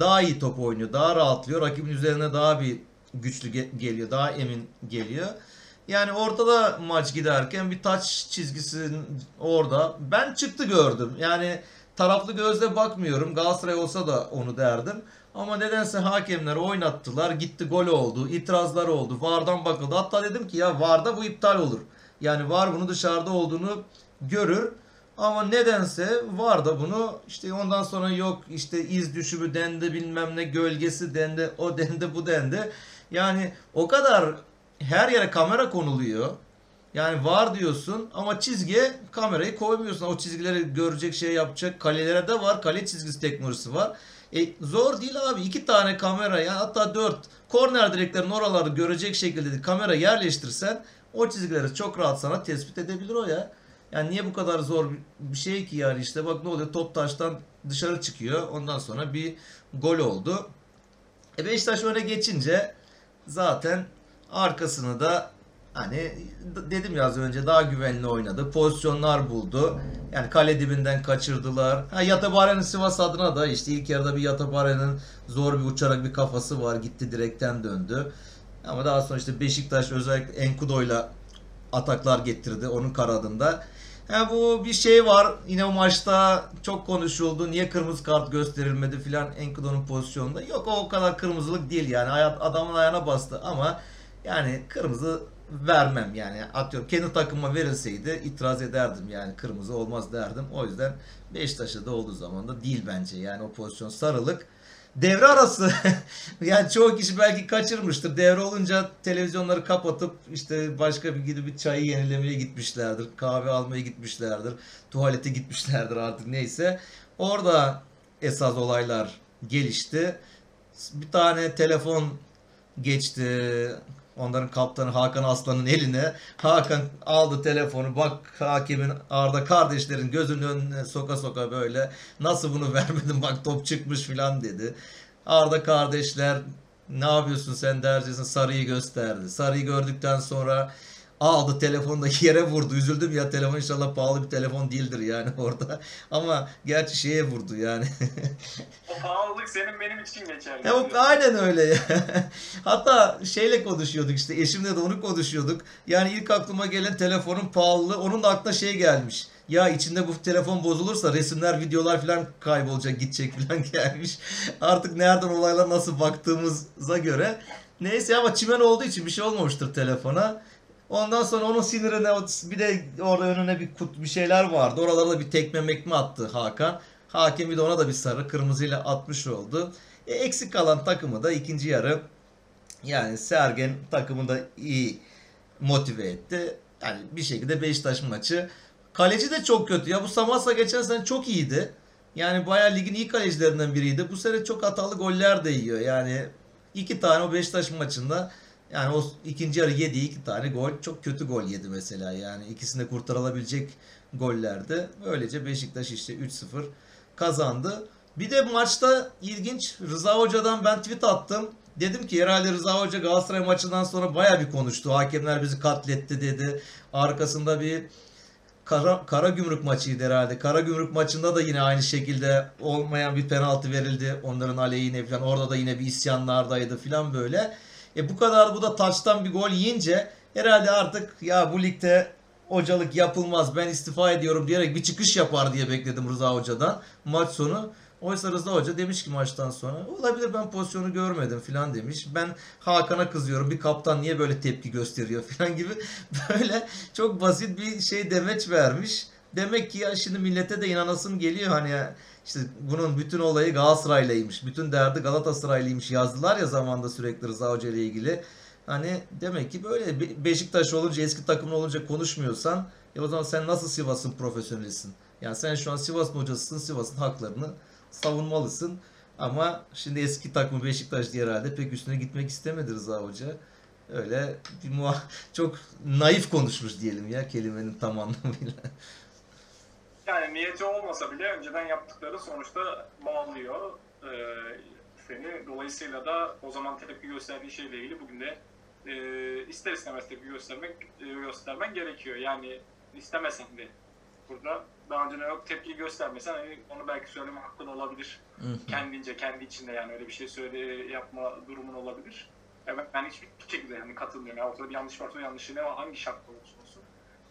daha iyi top oynuyor. Daha rahatlıyor. Rakibin üzerine daha bir güçlü ge- geliyor. Daha emin geliyor. Yani ortada maç giderken bir taç çizgisi orada. Ben çıktı gördüm. Yani taraflı gözle bakmıyorum. Galatasaray olsa da onu derdim. Ama nedense hakemler oynattılar. Gitti gol oldu. itirazlar oldu. VAR'dan bakıldı. Hatta dedim ki ya VAR'da bu iptal olur. Yani VAR bunu dışarıda olduğunu görür. Ama nedense var da bunu işte ondan sonra yok işte iz düşümü dendi bilmem ne gölgesi dendi o dendi bu dendi. Yani o kadar her yere kamera konuluyor. Yani var diyorsun ama çizgiye kamerayı koymuyorsun. O çizgileri görecek şey yapacak. Kalelere de var. Kale çizgisi teknolojisi var. E, zor değil abi. iki tane kamera ya hatta dört korner direklerin oraları görecek şekilde kamera yerleştirsen o çizgileri çok rahat sana tespit edebilir o ya. Yani niye bu kadar zor bir şey ki yani işte bak ne oluyor top taştan dışarı çıkıyor. Ondan sonra bir gol oldu. E Beşiktaş öne geçince zaten arkasını da hani dedim ya az önce daha güvenli oynadı. Pozisyonlar buldu. Yani kale dibinden kaçırdılar. Ha, Yatabare'nin Sivas adına da işte ilk yarıda bir Yatabare'nin zor bir uçarak bir kafası var. Gitti direkten döndü. Ama daha sonra işte Beşiktaş özellikle Enkudo'yla ataklar getirdi onun kanadında. Ha bu bir şey var. Yine o maçta çok konuşuldu. Niye kırmızı kart gösterilmedi filan Enkudu'nun pozisyonunda. Yok o kadar kırmızılık değil yani. Adamın ayağına bastı ama yani kırmızı vermem yani. Atıyorum kendi takıma verilseydi itiraz ederdim yani kırmızı olmaz derdim. O yüzden Beşiktaş'ta da olduğu zaman da değil bence. Yani o pozisyon sarılık. Devre arası yani çoğu kişi belki kaçırmıştır. Devre olunca televizyonları kapatıp işte başka bir gidip bir çayı yenilemeye gitmişlerdir. Kahve almaya gitmişlerdir. Tuvalete gitmişlerdir artık neyse. Orada esas olaylar gelişti. Bir tane telefon geçti onların kaptanı Hakan Aslan'ın eline. Hakan aldı telefonu bak hakemin Arda kardeşlerin gözünün önüne soka soka böyle nasıl bunu vermedin bak top çıkmış filan dedi. Arda kardeşler ne yapıyorsun sen dercesine sarıyı gösterdi. Sarıyı gördükten sonra aldı telefonu da yere vurdu. Üzüldüm ya telefon inşallah pahalı bir telefon değildir yani orada. Ama gerçi şeye vurdu yani. O pahalılık senin benim için geçerli. Ya aynen öyle ya. Hatta şeyle konuşuyorduk işte eşimle de onu konuşuyorduk. Yani ilk aklıma gelen telefonun pahalılığı onun da aklına şey gelmiş. Ya içinde bu telefon bozulursa resimler, videolar falan kaybolacak, gidecek falan gelmiş. Artık nereden olaylar nasıl baktığımıza göre. Neyse ama çimen olduğu için bir şey olmamıştır telefona. Ondan sonra onun sinirine bir de orada önüne bir kut bir şeyler vardı. Oralarda bir tekme mekme attı Hakan. Hakem bir de ona da bir sarı kırmızıyla atmış oldu. E, eksik kalan takımı da ikinci yarı yani Sergen takımını da iyi motive etti. Yani bir şekilde Beşiktaş maçı. Kaleci de çok kötü ya. Bu Samasa geçen sene çok iyiydi. Yani bayağı ligin iyi kalecilerinden biriydi. Bu sene çok hatalı goller de yiyor. Yani iki tane o Beşiktaş maçında Yani o ikinci yarı yediği iki tane gol çok kötü gol yedi mesela. Yani ikisinde kurtarılabilecek gollerdi. Böylece Beşiktaş işte 3-0 kazandı. Bir de maçta ilginç Rıza Hoca'dan ben tweet attım. Dedim ki herhalde Rıza Hoca Galatasaray maçından sonra baya bir konuştu. Hakemler bizi katletti dedi. Arkasında bir Kara, Kara Gümrük maçıydı herhalde. Kara Gümrük maçında da yine aynı şekilde olmayan bir penaltı verildi. Onların aleyhine falan. Orada da yine bir isyanlardaydı falan böyle. E bu kadar bu da taçtan bir gol yiyince herhalde artık ya bu ligde hocalık yapılmaz ben istifa ediyorum diyerek bir çıkış yapar diye bekledim Rıza Hoca'dan maç sonu. Oysa Rıza Hoca demiş ki maçtan sonra olabilir ben pozisyonu görmedim filan demiş. Ben Hakan'a kızıyorum bir kaptan niye böyle tepki gösteriyor filan gibi böyle çok basit bir şey demeç vermiş. Demek ki ya şimdi millete de inanasım geliyor hani ya işte bunun bütün olayı Galatasaray'laymış. Bütün derdi Galatasaraylıymış yazdılar ya zamanda sürekli Rıza Hoca ile ilgili. Hani demek ki böyle Beşiktaş olunca eski takımın olunca konuşmuyorsan ya o zaman sen nasıl Sivas'ın profesyonelisin? Yani sen şu an Sivas'ın hocasısın. Sivas'ın haklarını savunmalısın. Ama şimdi eski takımı Beşiktaş diye herhalde pek üstüne gitmek istemedi Rıza Hoca. Öyle bir muha çok naif konuşmuş diyelim ya kelimenin tam anlamıyla. Yani niyeti olmasa bile önceden yaptıkları sonuçta bağlıyor e, seni. Dolayısıyla da o zaman tepki gösterdiği şeyle ilgili bugün de e, ister istemez tepki göstermek e, göstermen gerekiyor. Yani istemesen de burada daha önce yok tepki göstermesen hani onu belki söyleme hakkın olabilir. Kendince, kendi içinde yani öyle bir şey söyle yapma durumun olabilir. Evet, ben hiçbir şekilde yani katılmıyorum. Yani ortada bir yanlış varsa yanlışı ne hangi şartla olursa olsun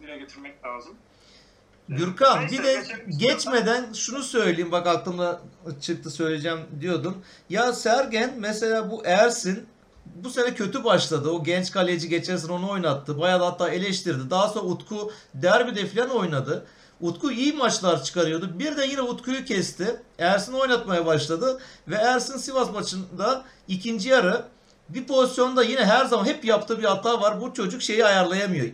dile getirmek lazım. Gürkan bir de geçmeden şunu söyleyeyim bak aklımda çıktı söyleyeceğim diyordum. Ya Sergen mesela bu Ersin bu sene kötü başladı. O genç kaleci geçen sene onu oynattı. Bayağı da hatta eleştirdi. Daha sonra Utku derbide falan oynadı. Utku iyi maçlar çıkarıyordu. Bir de yine Utku'yu kesti. Ersin oynatmaya başladı. Ve Ersin Sivas maçında ikinci yarı bir pozisyonda yine her zaman hep yaptığı bir hata var. Bu çocuk şeyi ayarlayamıyor.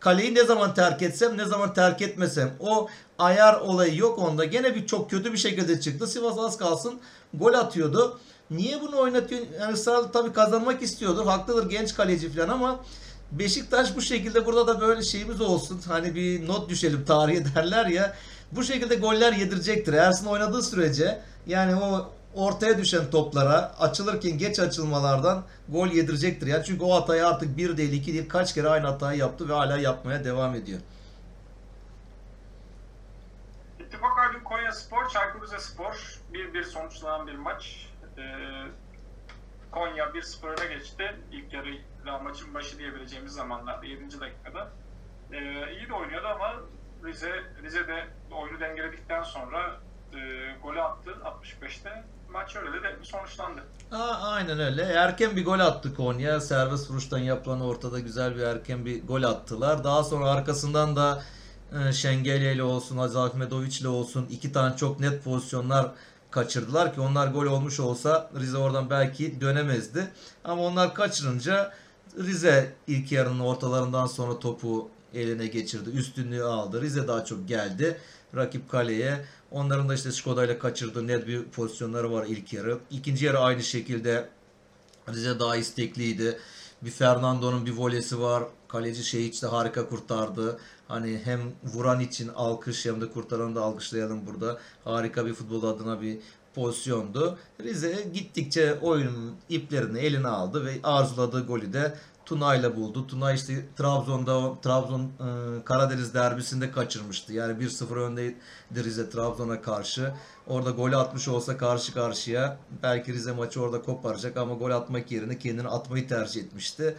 Kaleyi ne zaman terk etsem ne zaman terk etmesem o ayar olayı yok onda. Gene bir çok kötü bir şekilde çıktı. Sivas az kalsın gol atıyordu. Niye bunu oynatıyor? Yani ısrarlı tabii kazanmak istiyordur. Haklıdır genç kaleci falan ama Beşiktaş bu şekilde burada da böyle şeyimiz olsun. Hani bir not düşelim tarihe derler ya. Bu şekilde goller yedirecektir. Ersin oynadığı sürece yani o ortaya düşen toplara açılırken geç açılmalardan gol yedirecektir. Yani çünkü o hatayı artık bir değil iki değil kaç kere aynı hatayı yaptı ve hala yapmaya devam ediyor. İttifak Aydın Konya Spor, Çaykur Rizespor 1-1 sonuçlanan bir maç. Ee, Konya 1-0 öne geçti. İlk yarı maçın başı diyebileceğimiz zamanlarda 7. dakikada. Ee, iyi de oynuyordu ama Rize Rize de oyunu dengeledikten sonra e, golü attı 65'te. Maç öyle de sonuçlandı. Aa, aynen öyle. Erken bir gol attı Konya. Servis vuruştan yapılan ortada güzel bir erken bir gol attılar. Daha sonra arkasından da e, Şengelye ile olsun, Aziz Ahmetoviç ile olsun iki tane çok net pozisyonlar kaçırdılar ki onlar gol olmuş olsa Rize oradan belki dönemezdi. Ama onlar kaçırınca Rize ilk yarının ortalarından sonra topu eline geçirdi. Üstünlüğü aldı. Rize daha çok geldi. Rakip kaleye. Onların da işte Skoda ile kaçırdığı net bir pozisyonları var ilk yarı. İkinci yarı aynı şekilde Rize daha istekliydi. Bir Fernando'nun bir volesi var. Kaleci Şehiç de harika kurtardı. Hani hem vuran için alkış hem de kurtaranı da alkışlayalım burada. Harika bir futbol adına bir pozisyondu. Rize gittikçe oyunun iplerini eline aldı ve arzuladığı golü de Tuna'yla buldu. Tuna işte Trabzon'da Trabzon e, Karadeniz derbisinde kaçırmıştı. Yani 1-0 öndeydi Rize Trabzon'a karşı. Orada golü atmış olsa karşı karşıya belki Rize maçı orada koparacak ama gol atmak yerine kendini atmayı tercih etmişti.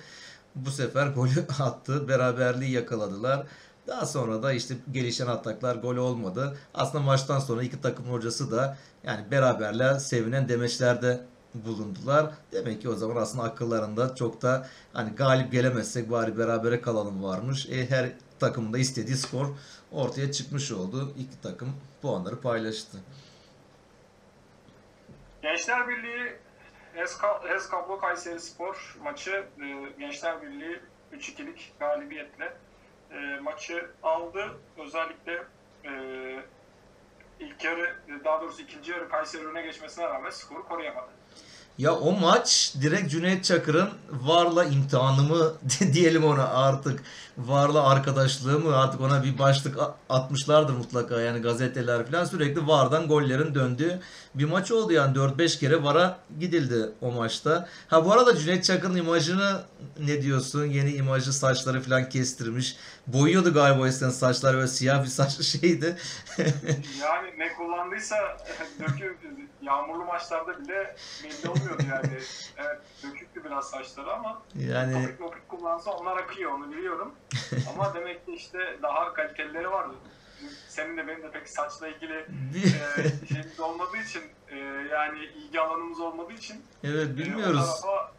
Bu sefer golü attı. Beraberliği yakaladılar. Daha sonra da işte gelişen ataklar gol olmadı. Aslında maçtan sonra iki takım hocası da yani beraberle sevinen demeçlerde bulundular. Demek ki o zaman aslında akıllarında çok da hani galip gelemezsek bari berabere kalalım varmış. E, her takımın da istediği skor ortaya çıkmış oldu. İki takım puanları paylaştı. Gençler Birliği HES Kablo Kayseri Spor maçı e, Gençler Birliği 3-2'lik galibiyetle e, maçı aldı. Özellikle e, ilk yarı daha doğrusu ikinci yarı Kayseri öne geçmesine rağmen skoru koruyamadı. Ya o maç direkt Cüneyt Çakır'ın Var'la imtihanı mı diyelim ona artık. Var'la arkadaşlığı mı artık ona bir başlık atmışlardır mutlaka yani gazeteler falan sürekli Var'dan gollerin döndüğü bir maç oldu yani 4-5 kere Var'a gidildi o maçta. Ha bu arada Cüneyt Çakır'ın imajını ne diyorsun? Yeni imajı saçları falan kestirmiş. Boyuyordu galiba eskiden saçlar böyle siyah bir saç şeydi. Yani ne kullandıysa dökü yağmurlu maçlarda bile belli olmuyordu yani. Evet döküktü biraz saçları ama Yani topik kullansa onlar akıyor onu biliyorum. ama demek ki işte daha kalitelileri var. Senin de benim de pek saçla ilgili e, şeyimiz olmadığı için e, yani ilgi alanımız olmadığı için evet e, bilmiyoruz. tarafa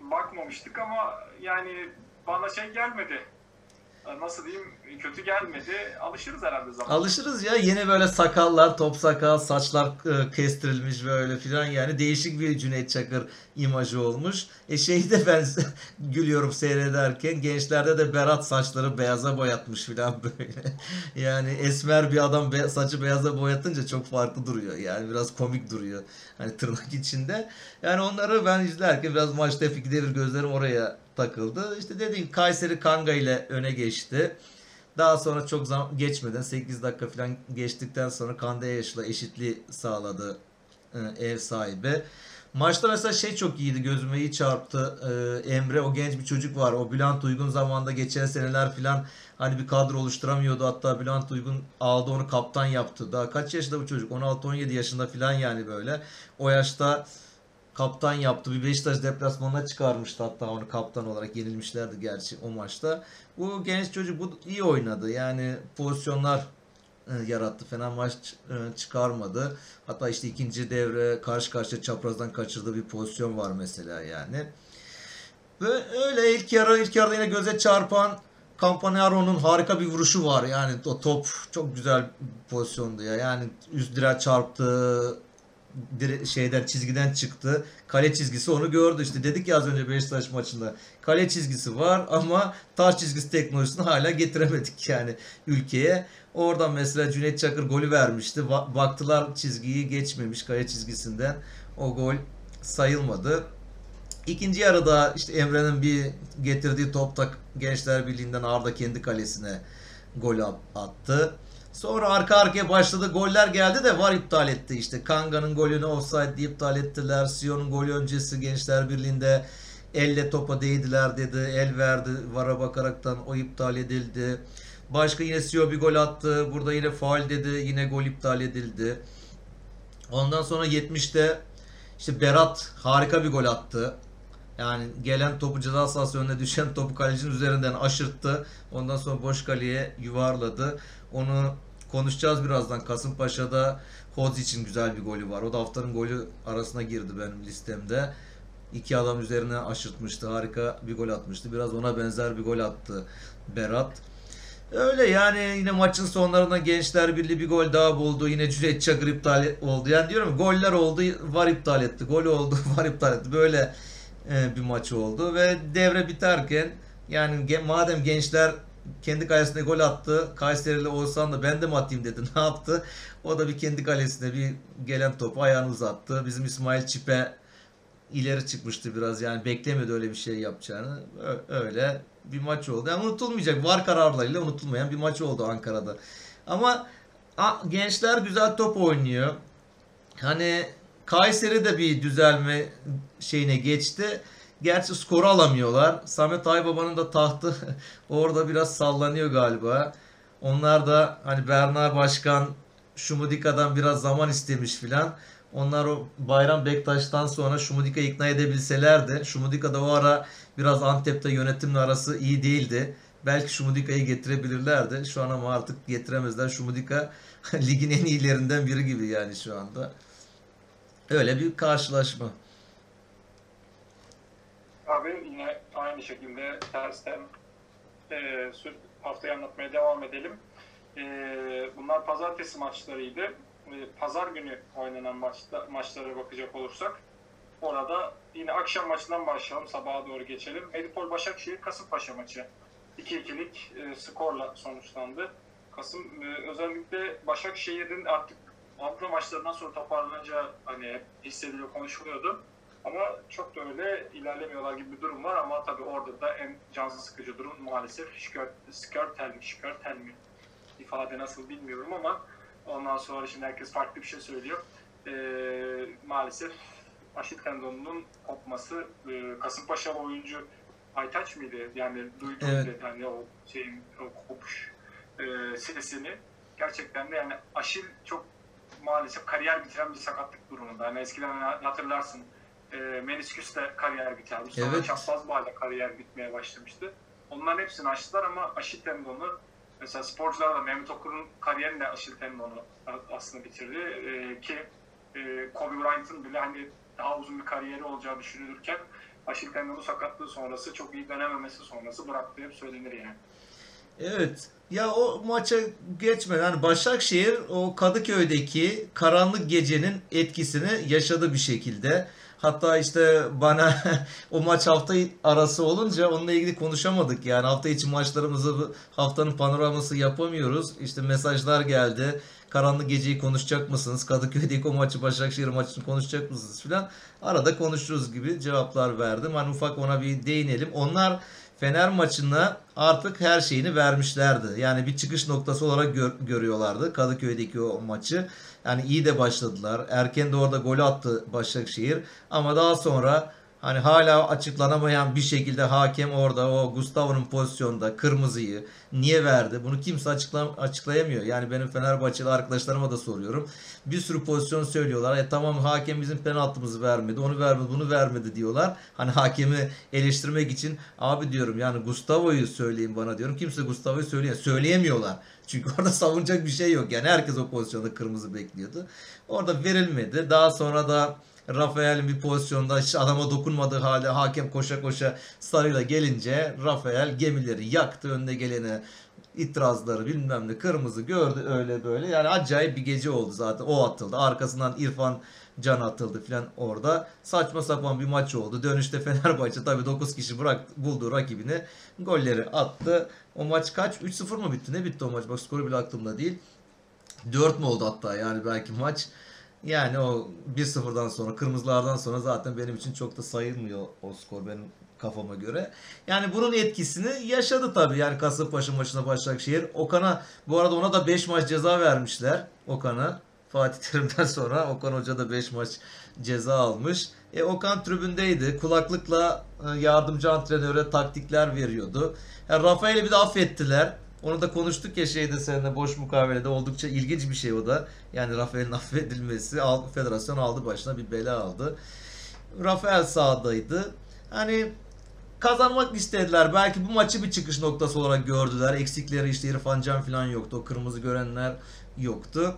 bakmamıştık ama yani bana şey gelmedi. Nasıl diyeyim kötü gelmedi. Alışırız herhalde zaman. Alışırız ya yeni böyle sakallar, top sakal, saçlar e, kestirilmiş böyle filan yani değişik bir Cüneyt Çakır imajı olmuş. E şeyi de ben gülüyorum seyrederken gençlerde de Berat saçları beyaza boyatmış filan böyle. Yani esmer bir adam be- saçı beyaza boyatınca çok farklı duruyor. Yani biraz komik duruyor. Hani tırnak içinde. Yani onları ben izlerken biraz maçta hep devir gözlerim oraya takıldı. İşte dediğim Kayseri Kanga ile öne geçti. Daha sonra çok zaman geçmeden 8 dakika falan geçtikten sonra Kandayaş'la eşitliği sağladı e, ev sahibi. Maçta mesela şey çok iyiydi gözüme iyi çarptı. E, Emre o genç bir çocuk var. O Bülent Uygun zamanında geçen seneler filan hani bir kadro oluşturamıyordu. Hatta Bülent Uygun aldı onu kaptan yaptı. Daha kaç yaşında bu çocuk? 16-17 yaşında filan yani böyle. O yaşta kaptan yaptı. Bir Beşiktaş deplasmanına çıkarmıştı hatta onu kaptan olarak yenilmişlerdi gerçi o maçta. Bu genç çocuk bu iyi oynadı. Yani pozisyonlar e, yarattı. Fena maç e, çıkarmadı. Hatta işte ikinci devre karşı karşıya çaprazdan kaçırdığı bir pozisyon var mesela yani. Ve öyle ilk yarı ilk yarıda yine göze çarpan Campanero'nun harika bir vuruşu var. Yani o top çok güzel bir pozisyondu ya. Yani üst direğe çarptı. Şeyden çizgiden çıktı. Kale çizgisi onu gördü işte. Dedik ya az önce Beşiktaş maçında. Kale çizgisi var ama taş çizgisi teknolojisini hala getiremedik yani ülkeye. Oradan mesela Cüneyt Çakır golü vermişti. Baktılar çizgiyi geçmemiş kale çizgisinden. O gol sayılmadı. İkinci yarıda işte Emre'nin bir getirdiği topta Gençler Birliği'nden Arda kendi kalesine gol at- attı. Sonra arka arkaya başladı. Goller geldi de var iptal etti işte. Kanga'nın golünü offside diye iptal ettiler. Sion'un golü öncesi Gençler Birliği'nde elle topa değdiler dedi. El verdi vara bakaraktan o iptal edildi. Başka yine Sio bir gol attı. Burada yine faul dedi. Yine gol iptal edildi. Ondan sonra 70'te işte Berat harika bir gol attı. Yani gelen topu ceza sahası önüne düşen topu kalecinin üzerinden aşırttı. Ondan sonra boş kaleye yuvarladı. Onu konuşacağız birazdan. Kasımpaşa'da Hoz için güzel bir golü var. O da haftanın golü arasına girdi benim listemde. İki adam üzerine aşırtmıştı. Harika bir gol atmıştı. Biraz ona benzer bir gol attı Berat. Öyle yani yine maçın sonlarında Gençler Birliği bir gol daha buldu. Yine Cüneyt Çakır iptal oldu. Yani diyorum goller oldu var iptal etti. Gol oldu var iptal etti. Böyle e, bir maç oldu ve devre biterken yani madem gençler kendi kalesine gol attı. Kayserili Oğuzhan da ben de mi atayım dedi. Ne yaptı? O da bir kendi kalesine bir gelen topu ayağını uzattı. Bizim İsmail Çipe ileri çıkmıştı biraz yani beklemiyordu öyle bir şey yapacağını. Öyle bir maç oldu. Yani unutulmayacak. Var kararlarıyla unutulmayan bir maç oldu Ankara'da. Ama gençler güzel top oynuyor. Hani Kayseri de bir düzelme şeyine geçti. Gerçi skoru alamıyorlar. Samet Aybaba'nın da tahtı orada biraz sallanıyor galiba. Onlar da hani Berna Başkan Şumudika'dan biraz zaman istemiş filan. Onlar o Bayram Bektaş'tan sonra Şumudika'yı ikna edebilselerdi. Şumudika da o ara biraz Antep'te yönetimle arası iyi değildi. Belki Şumudika'yı getirebilirlerdi. Şu an ama artık getiremezler. Şumudika ligin en iyilerinden biri gibi yani şu anda. Öyle bir karşılaşma. Abi yine aynı şekilde tersten e, haftayı anlatmaya devam edelim. E, bunlar pazartesi maçlarıydı. E, pazar günü oynanan maçta, maçlara bakacak olursak orada yine akşam maçından başlayalım. Sabaha doğru geçelim. Medipol Başakşehir Kasımpaşa maçı. 2-2'lik e, skorla sonuçlandı. Kasım e, özellikle Başakşehir'in artık Avrupa maçlarından sonra toparlanacağı hani hep hissediliyor, konuşuluyordu. Ama çok da öyle ilerlemiyorlar gibi bir durum var ama tabii orada da en can sıkıcı durum maalesef Skörtel mi, Skörtel mi ifade nasıl bilmiyorum ama ondan sonra şimdi herkes farklı bir şey söylüyor. Ee, maalesef Aşil tendonunun kopması e, Kasımpaşa oyuncu Aytaç mıydı? Yani duydum Evet. dedi hani o şeyin o kopuş e, sesini. Gerçekten de yani Aşil çok maalesef kariyer bitiren bir sakatlık durumunda. Yani eskiden hatırlarsın e, menisküs de kariyer bitermiş. Sonra Evet. çapraz bağla kariyer bitmeye başlamıştı. Onların hepsini aştılar ama Aşil tendonu mesela sporcular da Mehmet Okur'un kariyerini de Aşil tendonu aslında bitirdi. E, ki e, Kobe Bryant'ın bile hani daha uzun bir kariyeri olacağı düşünülürken Aşil tendonu sakatlığı sonrası çok iyi dönememesi sonrası bıraktığı hep söylenir yani. Evet. Ya o maça geçmeden Başakşehir o Kadıköy'deki karanlık gecenin etkisini yaşadı bir şekilde. Hatta işte bana o maç hafta arası olunca onunla ilgili konuşamadık. Yani hafta içi maçlarımızı haftanın panoraması yapamıyoruz. İşte mesajlar geldi. Karanlık geceyi konuşacak mısınız? Kadıköy'deki o maçı Başakşehir maçını konuşacak mısınız filan. Arada konuşuruz gibi cevaplar verdim. Hani ufak ona bir değinelim. Onlar Fener maçına artık her şeyini vermişlerdi. Yani bir çıkış noktası olarak gör- görüyorlardı Kadıköy'deki o maçı. Yani iyi de başladılar. Erken de orada gol attı Başakşehir. Ama daha sonra hani hala açıklanamayan bir şekilde hakem orada o Gustavo'nun pozisyonda kırmızıyı niye verdi? Bunu kimse açıkla- açıklayamıyor. Yani benim Fenerbahçeli arkadaşlarıma da soruyorum. Bir sürü pozisyon söylüyorlar. E tamam hakem bizim penaltımızı vermedi. Onu vermedi, bunu vermedi diyorlar. Hani hakemi eleştirmek için abi diyorum yani Gustavo'yu söyleyin bana diyorum. Kimse Gustavo'yu söyleyemiyor. Söyleyemiyorlar. Çünkü orada savunacak bir şey yok. Yani herkes o pozisyonda kırmızı bekliyordu. Orada verilmedi. Daha sonra da Rafael'in bir pozisyonda hiç adama dokunmadığı halde hakem koşa koşa sarıyla gelince Rafael gemileri yaktı önüne gelene itirazları bilmem ne kırmızı gördü öyle böyle. Yani acayip bir gece oldu zaten. O atıldı. Arkasından İrfan Can atıldı filan orada. Saçma sapan bir maç oldu. Dönüşte Fenerbahçe tabii 9 kişi bıraktı, buldu rakibini. Golleri attı. O maç kaç? 3-0 mı bitti? Ne bitti o maç? Bak skoru bile aklımda değil. 4 mü oldu hatta yani belki maç. Yani o 1-0'dan sonra kırmızılardan sonra zaten benim için çok da sayılmıyor o skor benim kafama göre. Yani bunun etkisini yaşadı tabii. Yani Kasımpaşa maçına Başakşehir. Okan'a bu arada ona da 5 maç ceza vermişler. Okan'a. Fatih Terim'den sonra Okan Hoca da 5 maç ceza almış. E, Okan tribündeydi. Kulaklıkla e, yardımcı antrenöre taktikler veriyordu. Yani Rafael'i bir de affettiler. Onu da konuştuk ya şeyde seninle boş mukavelede oldukça ilginç bir şey o da. Yani Rafael'in affedilmesi federasyon aldı başına bir bela aldı. Rafael sahadaydı. Hani kazanmak istediler. Belki bu maçı bir çıkış noktası olarak gördüler. Eksikleri işte İrfan Can falan yoktu. O kırmızı görenler yoktu.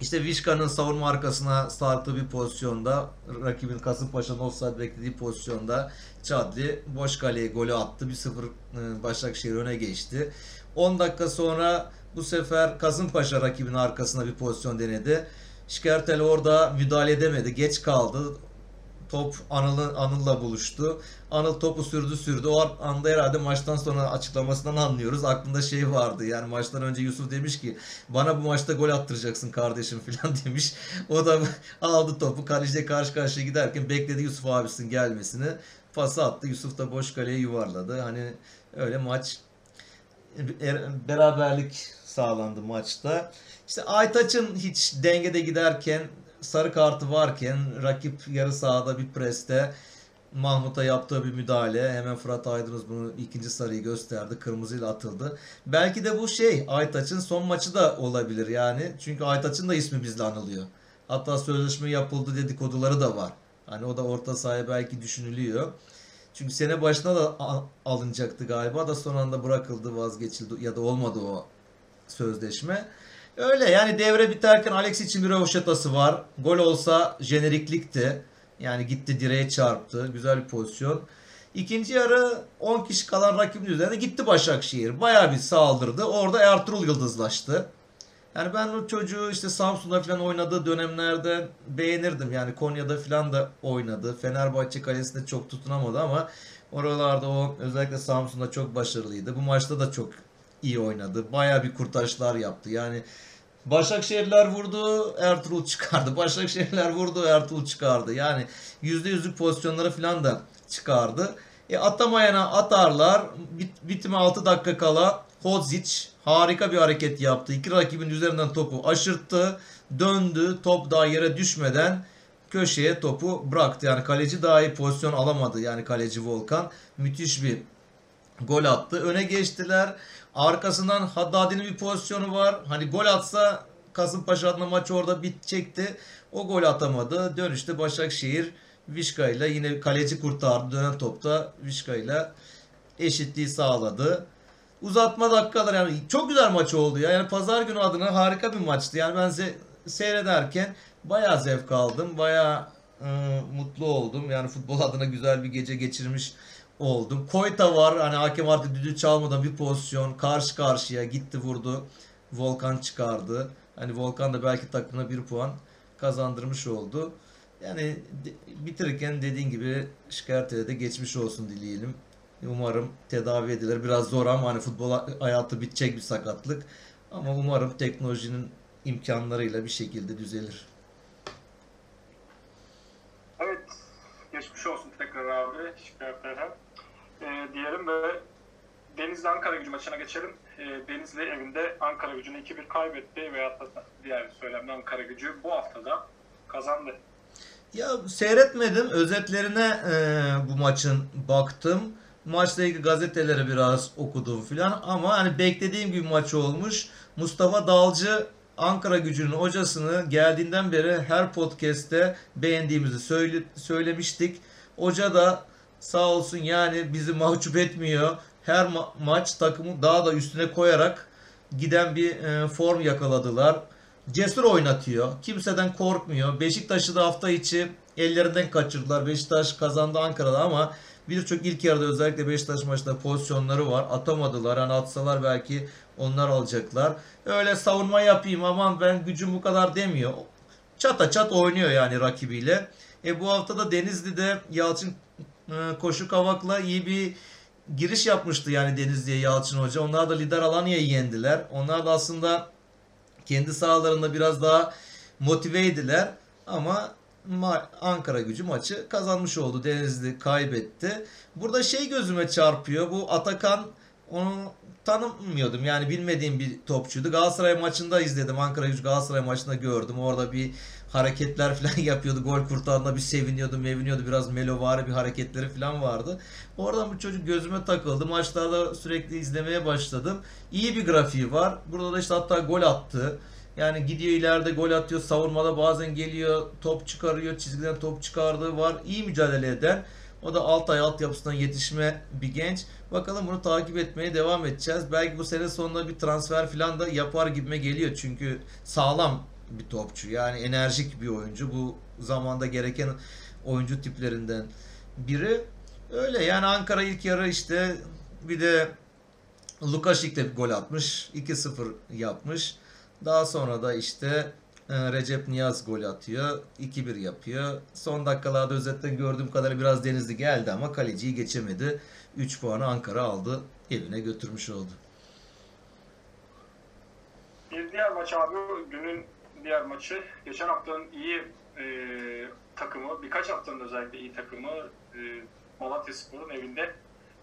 İşte Vişka'nın savunma arkasına sarktığı bir pozisyonda rakibin Kasımpaşa'nın offside beklediği pozisyonda Çadli boş kaleye golü attı. 1-0 e, Başakşehir öne geçti. 10 dakika sonra bu sefer Kasımpaşa rakibin arkasına bir pozisyon denedi. Şikertel orada müdahale edemedi. Geç kaldı. Top Anıl'ın Anıl'la buluştu. Anıl topu sürdü sürdü. O anda herhalde maçtan sonra açıklamasından anlıyoruz. Aklında şey vardı. Yani maçtan önce Yusuf demiş ki bana bu maçta gol attıracaksın kardeşim falan demiş. O da aldı topu kaleciye karşı karşıya giderken bekledi Yusuf abisinin gelmesini. Pası attı. Yusuf da boş kaleye yuvarladı. Hani öyle maç beraberlik sağlandı maçta. İşte Aytaç'ın hiç dengede giderken sarı kartı varken rakip yarı sahada bir preste Mahmut'a yaptığı bir müdahale. Hemen Fırat Aydınus bunu ikinci sarıyı gösterdi. Kırmızıyla atıldı. Belki de bu şey Aytaç'ın son maçı da olabilir yani. Çünkü Aytaç'ın da ismi bizle anılıyor. Hatta sözleşme yapıldı dedikoduları da var. Hani o da orta sahaya belki düşünülüyor. Çünkü sene başına da alınacaktı galiba da son anda bırakıldı vazgeçildi ya da olmadı o sözleşme. Öyle yani devre biterken Alex için bir röveşatası var. Gol olsa jeneriklikti. Yani gitti direğe çarptı. Güzel bir pozisyon. İkinci yarı 10 kişi kalan rakibin üzerine gitti Başakşehir. Bayağı bir saldırdı. Orada Ertuğrul yıldızlaştı. Yani ben o çocuğu işte Samsun'da falan oynadığı dönemlerde beğenirdim. Yani Konya'da falan da oynadı. Fenerbahçe kalesinde çok tutunamadı ama oralarda o özellikle Samsun'da çok başarılıydı. Bu maçta da çok iyi oynadı. Bayağı bir kurtarışlar yaptı. Yani Başakşehirler vurdu, Ertuğrul çıkardı. Başakşehirler vurdu, Ertuğrul çıkardı. Yani %100'lük pozisyonları falan da çıkardı. E atamayana atarlar. Bit, bitime 6 dakika kala Hodzic harika bir hareket yaptı. İki rakibin üzerinden topu aşırttı. Döndü. Top daha yere düşmeden köşeye topu bıraktı. Yani kaleci daha iyi pozisyon alamadı. Yani kaleci Volkan. Müthiş bir gol attı. Öne geçtiler. Arkasından Haddadi'nin bir pozisyonu var. Hani gol atsa Kasımpaşa adına maç orada bitecekti. O gol atamadı. Dönüşte Başakşehir Vişka ile yine kaleci kurtardı. Dönen topta Vişka ile eşitliği sağladı. Uzatma dakikalar yani çok güzel maç oldu ya. Yani pazar günü adına harika bir maçtı. Yani ben se- seyrederken bayağı zevk aldım. Bayağı ıı, mutlu oldum. Yani futbol adına güzel bir gece geçirmiş oldum. Koyta var. Hani hakem artık düdüğü çalmadan bir pozisyon karşı karşıya gitti vurdu. Volkan çıkardı. Hani Volkan da belki takımına bir puan kazandırmış oldu. Yani bitirirken dediğin gibi şikayete de geçmiş olsun dileyelim. Umarım tedavi edilir. Biraz zor ama hani futbol hayatı bitecek bir sakatlık. Ama umarım teknolojinin imkanlarıyla bir şekilde düzelir. Evet, geçmiş olsun tekrar abi şikayetlere. Ee, diyelim ve Denizli Ankara gücü maçına geçelim. Ee, Denizli evinde Ankara gücünü 2-1 kaybetti veyahut da diğer söylemde Ankara gücü bu haftada kazandı. Ya seyretmedim. Özetlerine e, bu maçın baktım. Maçla ilgili gazeteleri biraz okudum filan ama hani beklediğim gibi maç olmuş. Mustafa Dalcı Ankara gücünün hocasını geldiğinden beri her podcast'te beğendiğimizi söyle, söylemiştik. Hoca da sağ olsun yani bizi mahcup etmiyor. Her ma- maç takımı daha da üstüne koyarak giden bir e, form yakaladılar. Cesur oynatıyor. Kimseden korkmuyor. Beşiktaş'ı da hafta içi ellerinden kaçırdılar. Beşiktaş kazandı Ankara'da ama birçok ilk yarıda özellikle Beşiktaş maçında pozisyonları var. Atamadılar. Hani atsalar belki onlar alacaklar. Öyle savunma yapayım aman ben gücüm bu kadar demiyor. Çata çat oynuyor yani rakibiyle. E bu hafta da Denizli'de Yalçın e, Koşu Kavak'la iyi bir giriş yapmıştı yani Denizli'ye Yalçın Hoca. Onlar da lider Alanya'yı yendiler. Onlar da aslında kendi sahalarında biraz daha motiveydiler ama ma- Ankara gücü maçı kazanmış oldu. Denizli kaybetti. Burada şey gözüme çarpıyor. Bu Atakan onu tanımıyordum. Yani bilmediğim bir topçuydu. Galatasaray maçında izledim. Ankara gücü Galatasaray maçında gördüm. Orada bir hareketler falan yapıyordu. Gol kurtardığında bir seviniyordu, meviniyordu. Biraz melovari bir hareketleri falan vardı. Oradan bu çocuk gözüme takıldı. Maçlarda sürekli izlemeye başladım. İyi bir grafiği var. Burada da işte hatta gol attı. Yani gidiyor ileride gol atıyor. Savunmada bazen geliyor. Top çıkarıyor. Çizgiden top çıkardığı var. İyi mücadele eden. O da Altay altyapısından yetişme bir genç. Bakalım bunu takip etmeye devam edeceğiz. Belki bu sene sonunda bir transfer falan da yapar gibime geliyor. Çünkü sağlam bir topçu. Yani enerjik bir oyuncu. Bu zamanda gereken oyuncu tiplerinden biri. Öyle yani Ankara ilk yarı işte bir de Lukaşik de bir gol atmış. 2-0 yapmış. Daha sonra da işte e, Recep Niyaz gol atıyor. 2-1 yapıyor. Son dakikalarda özetten gördüğüm kadarıyla biraz Denizli geldi ama kaleciyi geçemedi. 3 puanı Ankara aldı. Evine götürmüş oldu. Bir diğer maç abi günün diğer maçı. Geçen haftanın iyi e, takımı, birkaç haftanın özellikle iyi takımı e, Malatya Spor'un evinde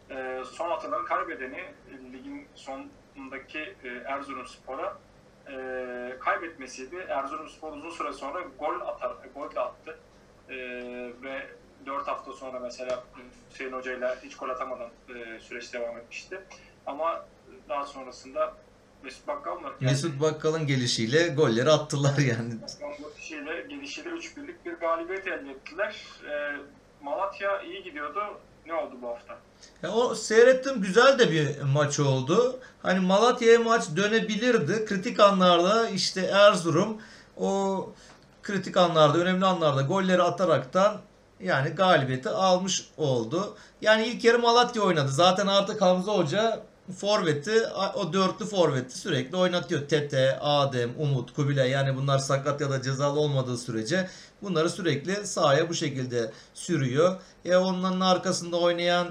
e, son haftaların kaybedeni e, ligin sonundaki e, Erzurum Spor'a e, kaybetmesiydi. Erzurum Spor uzun süre sonra gol atar, gol de attı. E, ve 4 hafta sonra mesela Hüseyin Hoca ile hiç gol atamadan e, süreç devam etmişti. Ama daha sonrasında Mesut Bakkal mı? Mesut Bakkal'ın gelişiyle golleri attılar yani. Gelişiyle, gelişiyle 3 birlik bir galibiyet elde ettiler. Ee, Malatya iyi gidiyordu. Ne oldu bu hafta? Ya o seyrettim güzel de bir maç oldu. Hani Malatya'ya maç dönebilirdi. Kritik anlarda işte Erzurum o kritik anlarda, önemli anlarda golleri ataraktan yani galibiyeti almış oldu. Yani ilk yarı Malatya oynadı. Zaten artık Hamza Hoca forveti, o dörtlü forveti sürekli oynatıyor. Tete, Adem, Umut, Kubilay yani bunlar sakat ya da cezalı olmadığı sürece bunları sürekli sahaya bu şekilde sürüyor. E onların arkasında oynayan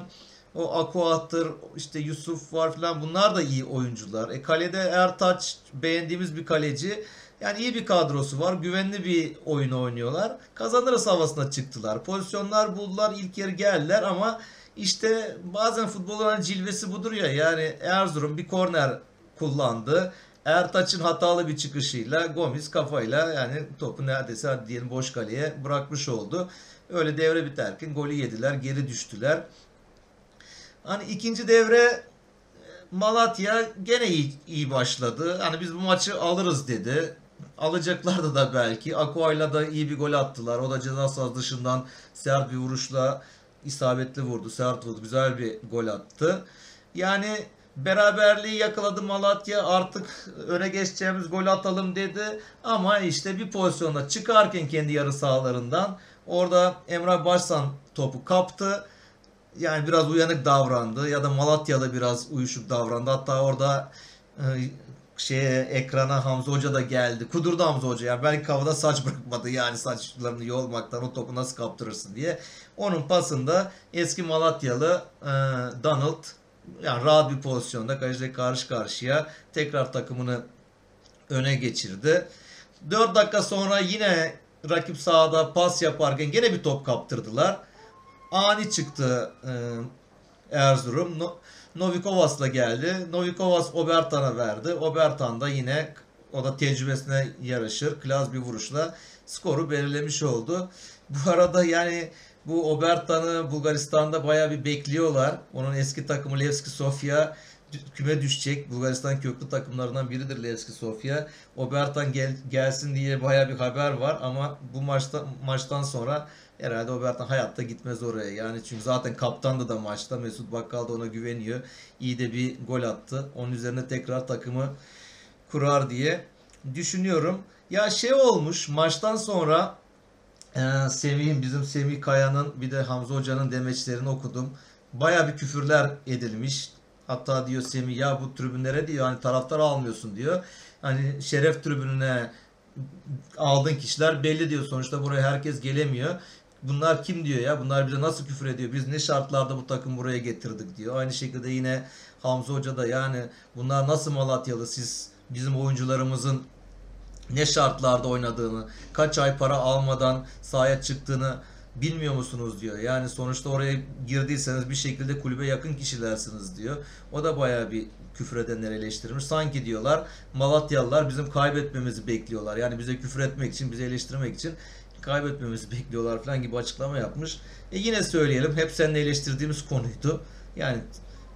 O Akuat'tır, işte Yusuf var falan bunlar da iyi oyuncular. E kalede Ertaç beğendiğimiz bir kaleci. Yani iyi bir kadrosu var. Güvenli bir oyun oynuyorlar. Kazanırız havasına çıktılar. Pozisyonlar buldular. ilk yarı geldiler ama işte bazen futbolun cilvesi budur ya. Yani Erzurum bir korner kullandı. Ertaç'ın hatalı bir çıkışıyla Gomis kafayla yani topu neredeyse hadi diyelim boş kaleye bırakmış oldu. Öyle devre biterken golü yediler, geri düştüler. Hani ikinci devre Malatya gene iyi, iyi başladı. Hani biz bu maçı alırız dedi. Alacaklardı da belki. Aqua'yla da iyi bir gol attılar. O da ceza sahası dışından sert bir vuruşla isabetli vurdu. Sert vurdu. Güzel bir gol attı. Yani beraberliği yakaladı Malatya. Artık öne geçeceğimiz gol atalım dedi. Ama işte bir pozisyonda çıkarken kendi yarı sahalarından orada Emrah Başsan topu kaptı. Yani biraz uyanık davrandı ya da Malatya'da biraz uyuşuk davrandı. Hatta orada e, şeye ekrana Hamza Hoca da geldi. Kudurdu Hamza Hoca yani belki kafada saç bırakmadı yani saçlarını yolmaktan o topu nasıl kaptırırsın diye. Onun pasında eski Malatyalı e, Donald yani rahat bir pozisyonda kaleciyle karşı karşıya tekrar takımını öne geçirdi. 4 dakika sonra yine rakip sahada pas yaparken gene bir top kaptırdılar. Ani çıktı e, Erzurum. No, Novikovas'la geldi. Novikovas Obertan'a verdi. Obertan da yine o da tecrübesine yaraşır. Klas bir vuruşla skoru belirlemiş oldu. Bu arada yani bu Obertan'ı Bulgaristan'da bayağı bir bekliyorlar. Onun eski takımı Levski Sofia küme düşecek. Bulgaristan köklü takımlarından biridir Levski Sofia. Obertan gel, gelsin diye bayağı bir haber var ama bu maçta maçtan sonra herhalde Obertan hayatta gitmez oraya. Yani çünkü zaten kaptandı da maçta. Mesut Bakkal da ona güveniyor. İyi de bir gol attı. Onun üzerine tekrar takımı kurar diye düşünüyorum. Ya şey olmuş maçtan sonra ee, Semih'in bizim Semih Kaya'nın bir de Hamza Hoca'nın demeçlerini okudum. Baya bir küfürler edilmiş. Hatta diyor Semih ya bu tribünlere diyor hani taraftar almıyorsun diyor. Hani şeref tribününe aldığın kişiler belli diyor. Sonuçta buraya herkes gelemiyor. Bunlar kim diyor ya? Bunlar bize nasıl küfür ediyor? Biz ne şartlarda bu takım buraya getirdik diyor. Aynı şekilde yine Hamza Hoca da yani bunlar nasıl Malatyalı siz bizim oyuncularımızın ne şartlarda oynadığını, kaç ay para almadan sahaya çıktığını bilmiyor musunuz diyor. Yani sonuçta oraya girdiyseniz bir şekilde kulübe yakın kişilersiniz diyor. O da bayağı bir küfür edenleri eleştirmiş. Sanki diyorlar Malatyalılar bizim kaybetmemizi bekliyorlar. Yani bize küfür etmek için, bizi eleştirmek için kaybetmemizi bekliyorlar falan gibi açıklama yapmış. E yine söyleyelim hep seninle eleştirdiğimiz konuydu. Yani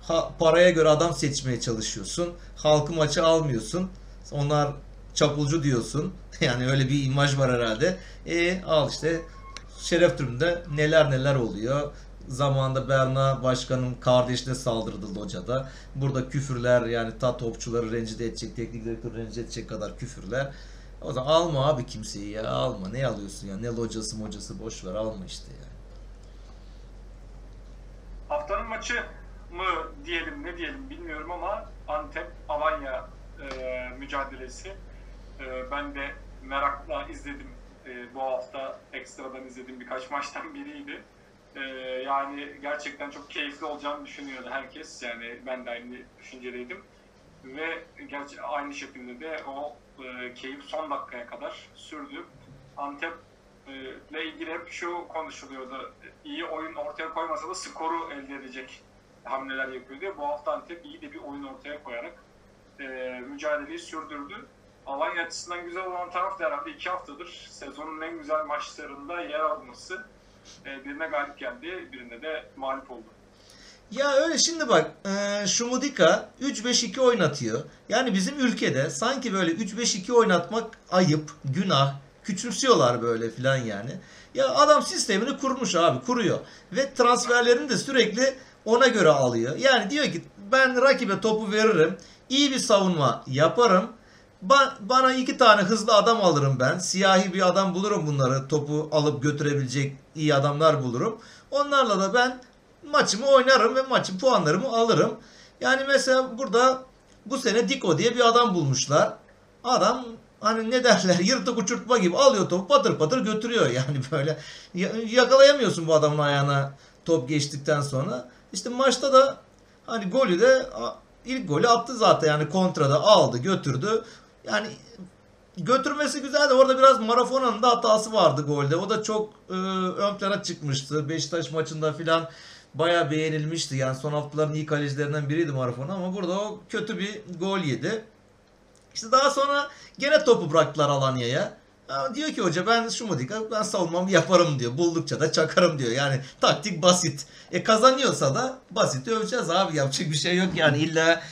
ha, paraya göre adam seçmeye çalışıyorsun. Halkı maçı almıyorsun. Onlar çapulcu diyorsun. Yani öyle bir imaj var herhalde. E al işte şeref tribünde neler neler oluyor. Zamanında Berna Başkan'ın kardeşine saldırıldı hocada. Burada küfürler yani ta topçuları rencide edecek, teknik direktörü rencide edecek kadar küfürler. O zaman alma abi kimseyi ya alma. Ne alıyorsun ya? Ne locası mocası boş ver alma işte ya. Haftanın maçı mı diyelim ne diyelim bilmiyorum ama Antep Alanya e, mücadelesi. E, ben de merakla izledim. E, bu hafta ekstradan izlediğim birkaç maçtan biriydi. E, yani gerçekten çok keyifli olacağını düşünüyordu herkes. Yani ben de aynı düşüncedeydim. Ve gerçi aynı şekilde de o e, keyif son dakikaya kadar sürdü. Antep ile ilgili hep şu konuşuluyordu. İyi oyun ortaya koymasa da skoru elde edecek hamleler yapıyor diye. Bu hafta Antep iyi de bir oyun ortaya koyarak e, mücadeleyi sürdürdü. Alanya açısından güzel olan taraf da herhalde iki haftadır sezonun en güzel maçlarında yer alması. E, birine galip geldi, birinde de mağlup oldu. Ya öyle şimdi bak e, Şumudika 3-5-2 oynatıyor. Yani bizim ülkede sanki böyle 3-5-2 oynatmak ayıp, günah, küçümsüyorlar böyle filan yani. Ya adam sistemini kurmuş abi kuruyor. Ve transferlerini de sürekli ona göre alıyor. Yani diyor ki ben rakibe topu veririm. iyi bir savunma yaparım. Ba- bana iki tane hızlı adam alırım ben. Siyahi bir adam bulurum bunları. Topu alıp götürebilecek iyi adamlar bulurum. Onlarla da ben maçımı oynarım ve maçın puanlarımı alırım. Yani mesela burada bu sene Diko diye bir adam bulmuşlar. Adam hani ne derler yırtık uçurtma gibi alıyor topu patır patır götürüyor yani böyle. Ya- Yakalayamıyorsun bu adamın ayağına top geçtikten sonra. İşte maçta da hani golü de ilk golü attı zaten yani kontrada aldı götürdü. Yani götürmesi güzel de orada biraz Marafona'nın da hatası vardı golde. O da çok e, ön plana çıkmıştı. Beşiktaş maçında filan bayağı beğenilmişti. Yani son haftaların iyi kalecilerinden biriydi Marafona ama burada o kötü bir gol yedi. İşte daha sonra gene topu bıraktılar Alanya'ya. Ha, diyor ki hoca ben şu modika ben savunmamı yaparım diyor. Buldukça da çakarım diyor. Yani taktik basit. E kazanıyorsa da basit öveceğiz abi. Yapacak bir şey yok yani. illa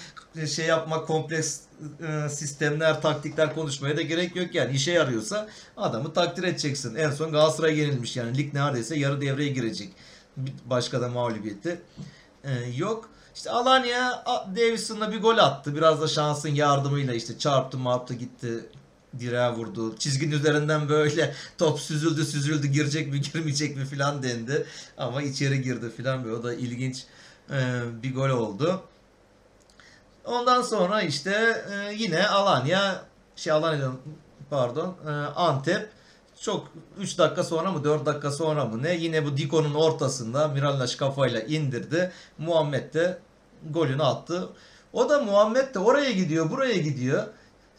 şey yapmak kompleks e, sistemler, taktikler konuşmaya da gerek yok yani. işe yarıyorsa adamı takdir edeceksin. En son Galatasaray yenilmiş yani. Lig neredeyse yarı devreye girecek. Başka da mağlubiyeti e, yok. İşte Alanya Davison'la bir gol attı. Biraz da şansın yardımıyla işte çarptı marptı gitti direğe vurdu. Çizginin üzerinden böyle top süzüldü süzüldü girecek mi girmeyecek mi filan dendi. Ama içeri girdi filan böyle o da ilginç e, bir gol oldu. Ondan sonra işte e, yine Alanya şey Alanya pardon e, Antep çok 3 dakika sonra mı 4 dakika sonra mı ne yine bu Diko'nun ortasında Mirallas kafayla indirdi. Muhammed de golünü attı. O da Muhammed de oraya gidiyor buraya gidiyor.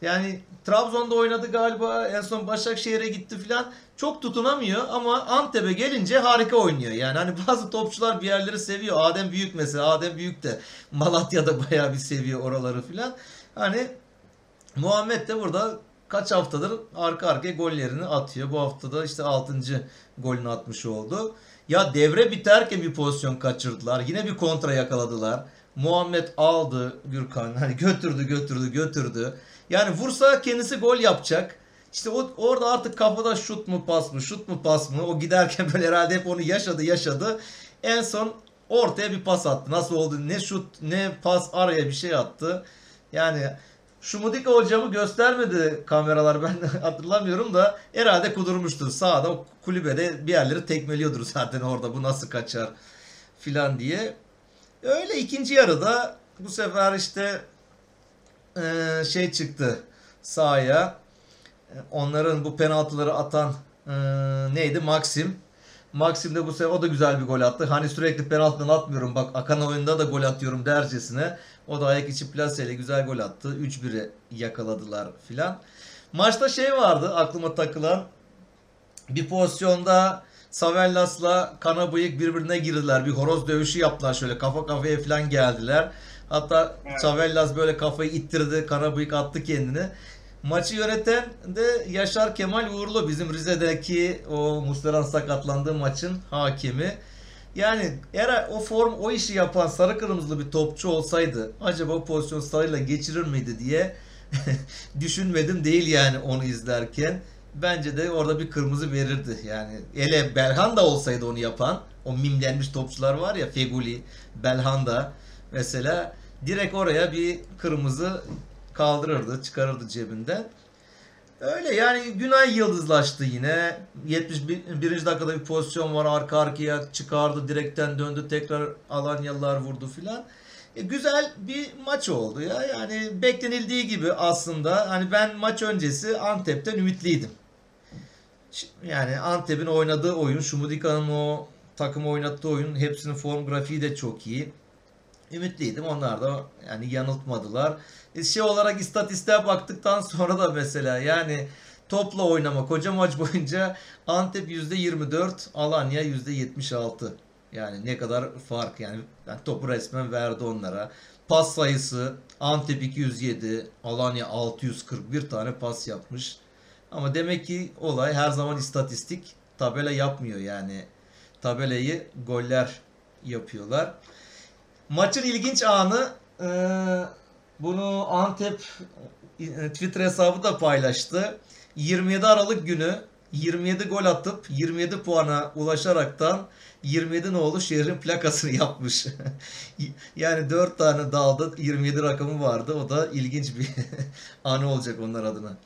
Yani Trabzon'da oynadı galiba en son Başakşehir'e gitti filan. Çok tutunamıyor ama Antep'e gelince harika oynuyor. Yani hani bazı topçular bir yerleri seviyor. Adem Büyük mesela. Adem Büyük de Malatya'da bayağı bir seviyor oraları filan. Hani Muhammed de burada kaç haftadır arka arkaya gollerini atıyor. Bu haftada işte 6. golünü atmış oldu. Ya devre biterken bir pozisyon kaçırdılar. Yine bir kontra yakaladılar. Muhammed aldı Gürkan. Hani götürdü götürdü götürdü. Yani vursa kendisi gol yapacak. İşte o, orada artık kafada şut mu pas mı şut mu pas mı o giderken böyle herhalde hep onu yaşadı yaşadı. En son ortaya bir pas attı. Nasıl oldu ne şut ne pas araya bir şey attı. Yani Şumudika hocamı göstermedi kameralar ben hatırlamıyorum da herhalde kudurmuştu. Sağda o kulübede bir yerleri tekmeliyordur zaten orada bu nasıl kaçar filan diye. Öyle ikinci yarıda bu sefer işte eee, şey çıktı sahaya. E, Onların bu penaltıları atan eee, neydi? Maxim. Maxim de bu sefer o da güzel bir gol attı. Hani sürekli penaltıdan atmıyorum. Bak akan oyunda da gol atıyorum dercesine. O da ayak içi plaseyle güzel gol attı. 3-1'e yakaladılar filan. Maçta şey vardı aklıma takılan. Bir pozisyonda Savellas'la Kanabıyık birbirine girdiler. Bir horoz dövüşü yaptılar şöyle kafa kafaya falan geldiler. Hatta Evet. Savellas böyle kafayı ittirdi. Kanabıyık attı kendini. Maçı yöneten de Yaşar Kemal Uğurlu bizim Rize'deki o Muslera'nın sakatlandığı maçın hakemi. Yani eğer o form o işi yapan sarı kırmızılı bir topçu olsaydı acaba o pozisyon sarıyla geçirir miydi diye düşünmedim değil yani onu izlerken. Bence de orada bir kırmızı verirdi. Yani ele Belhanda olsaydı onu yapan o mimlenmiş topçular var ya Feguli, Belhanda mesela direkt oraya bir kırmızı kaldırırdı, çıkarırdı cebinden. Öyle yani Günay yıldızlaştı yine. 71. dakikada bir pozisyon var arka arkaya çıkardı direkten döndü tekrar Alanyalılar vurdu filan. E, güzel bir maç oldu ya. Yani beklenildiği gibi aslında. Hani ben maç öncesi Antep'ten ümitliydim. Yani Antep'in oynadığı oyun, Şumudika'nın o takım oynattığı oyun hepsinin form grafiği de çok iyi. Ümitliydim. Onlar da yani yanıltmadılar. Şey olarak istatistiğe baktıktan sonra da mesela yani topla oynama koca maç boyunca Antep %24, Alanya %76. Yani ne kadar fark yani, yani topu resmen verdi onlara. Pas sayısı Antep 207, Alanya 641 tane pas yapmış. Ama demek ki olay her zaman istatistik tabela yapmıyor yani. Tabelayı goller yapıyorlar. Maçın ilginç anı e, bunu Antep e, Twitter hesabı da paylaştı. 27 Aralık günü 27 gol atıp 27 puana ulaşaraktan 27 nolu şehrin plakasını yapmış. yani 4 tane dalda 27 rakamı vardı. O da ilginç bir anı olacak onlar adına.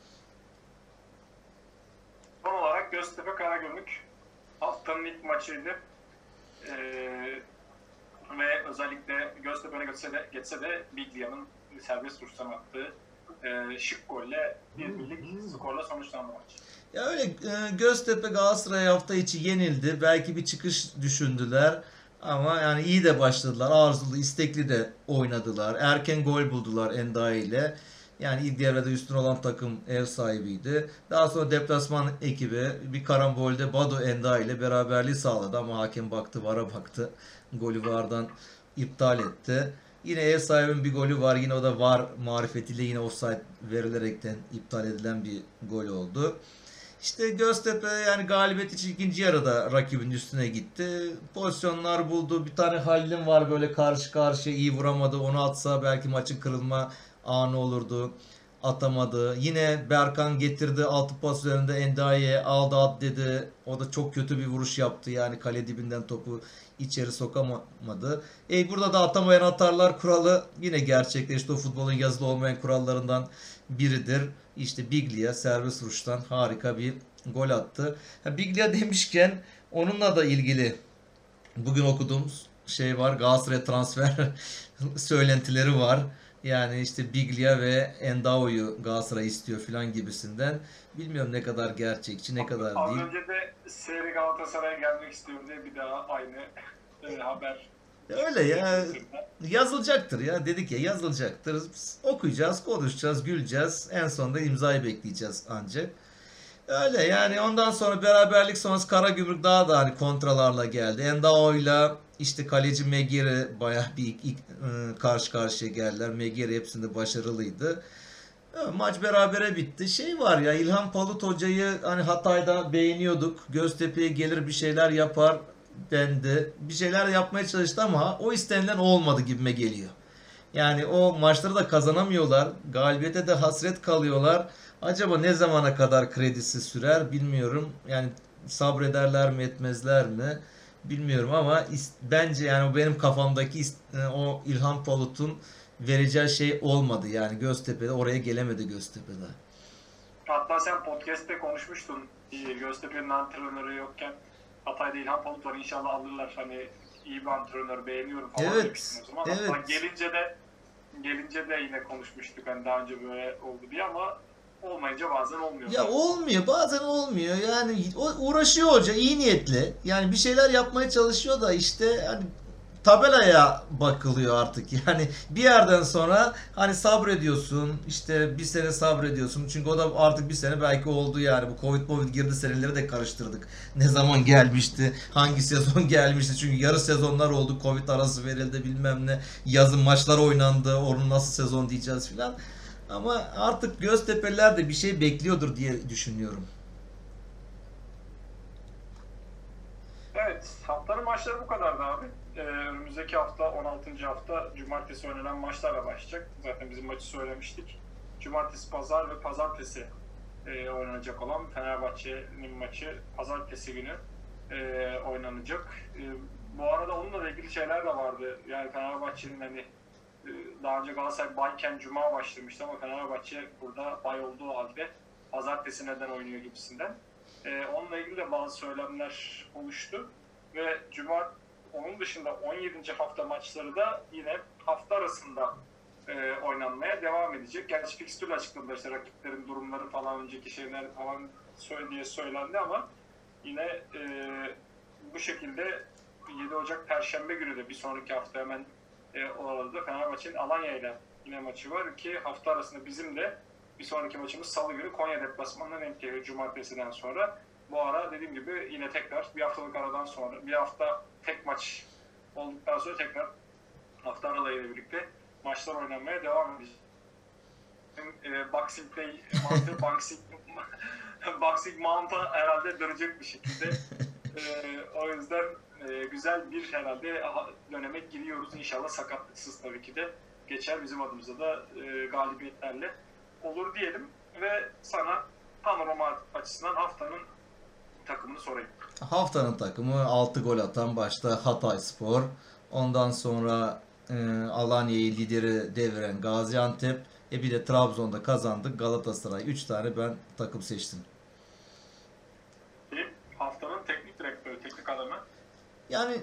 Son olarak Göztepe Karagümrük haftanın ilk maçıydı. Ee, ve özellikle Göztepe öne geçse de, geçse de Biglia'nın serbest vuruştan attığı e, şık golle bir birlik skorla sonuçlandı maç. Ya öyle e, Göztepe Galatasaray hafta içi yenildi. Belki bir çıkış düşündüler. Ama yani iyi de başladılar. Arzulu, istekli de oynadılar. Erken gol buldular Endaye ile. Yani ilk devrede üstün olan takım ev sahibiydi. Daha sonra deplasman ekibi bir karambolde Bado Enda ile beraberliği sağladı ama hakem baktı, vara baktı. Golü vardan iptal etti. Yine ev sahibinin bir golü var. Yine o da var marifetiyle yine offside verilerekten iptal edilen bir gol oldu. İşte Göztepe yani galibiyet için ikinci yarıda rakibin üstüne gitti. Pozisyonlar buldu. Bir tane Halil'in var böyle karşı karşıya iyi vuramadı. Onu atsa belki maçın kırılma anı olurdu. Atamadı. Yine Berkan getirdi. Altı pas üzerinde Endaye aldı at dedi. O da çok kötü bir vuruş yaptı. Yani kale dibinden topu içeri sokamadı. E burada da atamayan atarlar kuralı yine gerçekleşti. O futbolun yazılı olmayan kurallarından biridir. İşte Biglia serbest vuruştan harika bir gol attı. Biglia demişken onunla da ilgili bugün okuduğumuz şey var. Galatasaray transfer söylentileri var. Yani işte Biglia ve Endao'yu Galatasaray istiyor filan gibisinden. Bilmiyorum ne kadar gerçekçi ne kadar Az değil. önce de Seri Galatasaray'a gelmek istiyorum diye bir daha aynı e, haber. Öyle ya yazılacaktır ya dedik ya yazılacaktır. Biz okuyacağız, konuşacağız, güleceğiz. En sonunda imzayı bekleyeceğiz ancak. Öyle yani ondan sonra beraberlik sonrası Karagümrük daha da hani kontralarla geldi. Endao'yla işte kaleci Megiri bayağı bir ilk, ilk, ıı, karşı karşıya geldiler. Megiri hepsinde başarılıydı. Evet, Maç berabere bitti. Şey var ya İlhan Palut Hoca'yı hani Hatay'da beğeniyorduk. Göztepe'ye gelir bir şeyler yapar dendi. Bir şeyler yapmaya çalıştı ama o istenilen olmadı gibime geliyor. Yani o maçları da kazanamıyorlar. Galibiyete de hasret kalıyorlar. Acaba ne zamana kadar kredisi sürer bilmiyorum. Yani sabrederler mi etmezler mi bilmiyorum ama bence yani o benim kafamdaki e, o İlhan Palut'un vereceği şey olmadı. Yani Göztepe'de oraya gelemedi Göztepe'de. Hatta sen podcast'te konuşmuştun. e, Göztepe'nin antrenörü yokken Hatay'da İlhan Palut var inşallah alırlar. Hani iyi bir antrenör beğeniyorum falan Evet, demiştin o zaman. Hatta evet. gelince de gelince de yine konuşmuştuk hani daha önce böyle oldu diye ama olmayınca bazen olmuyor. Ya olmuyor bazen olmuyor. Yani uğraşıyor hoca iyi niyetli. Yani bir şeyler yapmaya çalışıyor da işte hani tabelaya bakılıyor artık. Yani bir yerden sonra hani sabrediyorsun işte bir sene sabrediyorsun. Çünkü o da artık bir sene belki oldu yani. Bu covid covid girdi seneleri de karıştırdık. Ne zaman gelmişti hangi sezon gelmişti. Çünkü yarı sezonlar oldu. Covid arası verildi bilmem ne. Yazın maçlar oynandı. Onun nasıl sezon diyeceğiz filan ama artık Göztepe'liler de bir şey bekliyordur diye düşünüyorum. Evet, haftanın maçları bu kadardı abi. Ee, önümüzdeki hafta 16. hafta cumartesi oynanan maçlarla başlayacak. Zaten bizim maçı söylemiştik. Cumartesi, pazar ve pazartesi e, oynanacak olan Fenerbahçe'nin maçı pazartesi günü e, oynanacak. E, bu arada onunla ilgili şeyler de vardı. Yani Fenerbahçe'nin hani daha önce Galatasaray bayken cuma başlamıştı ama Fenerbahçe burada bay olduğu halde pazartesi neden oynuyor gibisinden. E, onunla ilgili de bazı söylemler oluştu ve cuma onun dışında 17. hafta maçları da yine hafta arasında e, oynanmaya devam edecek. Gerçi fikstürle açıkladılar işte rakiplerin durumları falan önceki şeyler falan söyle diye söylendi ama yine e, bu şekilde 7 Ocak Perşembe günü de bir sonraki hafta hemen e, o arada Fenerbahçe'nin Alanya ile yine maçı var ki hafta arasında bizim de bir sonraki maçımız Salı günü Konya deplasmanına denk geliyor Cumartesi'den sonra. Bu ara dediğim gibi yine tekrar bir haftalık aradan sonra bir hafta tek maç olduktan sonra tekrar hafta aralarıyla birlikte maçlar oynanmaya devam edecek. E, Boxing Day mantığı Boxing, Boxing Mount'a herhalde dönecek bir şekilde. E, o yüzden e, güzel bir herhalde döneme giriyoruz. İnşallah sakatlıksız tabii ki de geçer. Bizim adımıza da e, galibiyetlerle olur diyelim. Ve sana panorama açısından haftanın takımını sorayım. Haftanın takımı 6 gol atan başta Hatay Spor. Ondan sonra e, Alanya'yı lideri deviren Gaziantep. E bir de Trabzon'da kazandık. Galatasaray 3 tane ben takım seçtim. Bir haftanın teknik direktörü, teknik adamı. Yani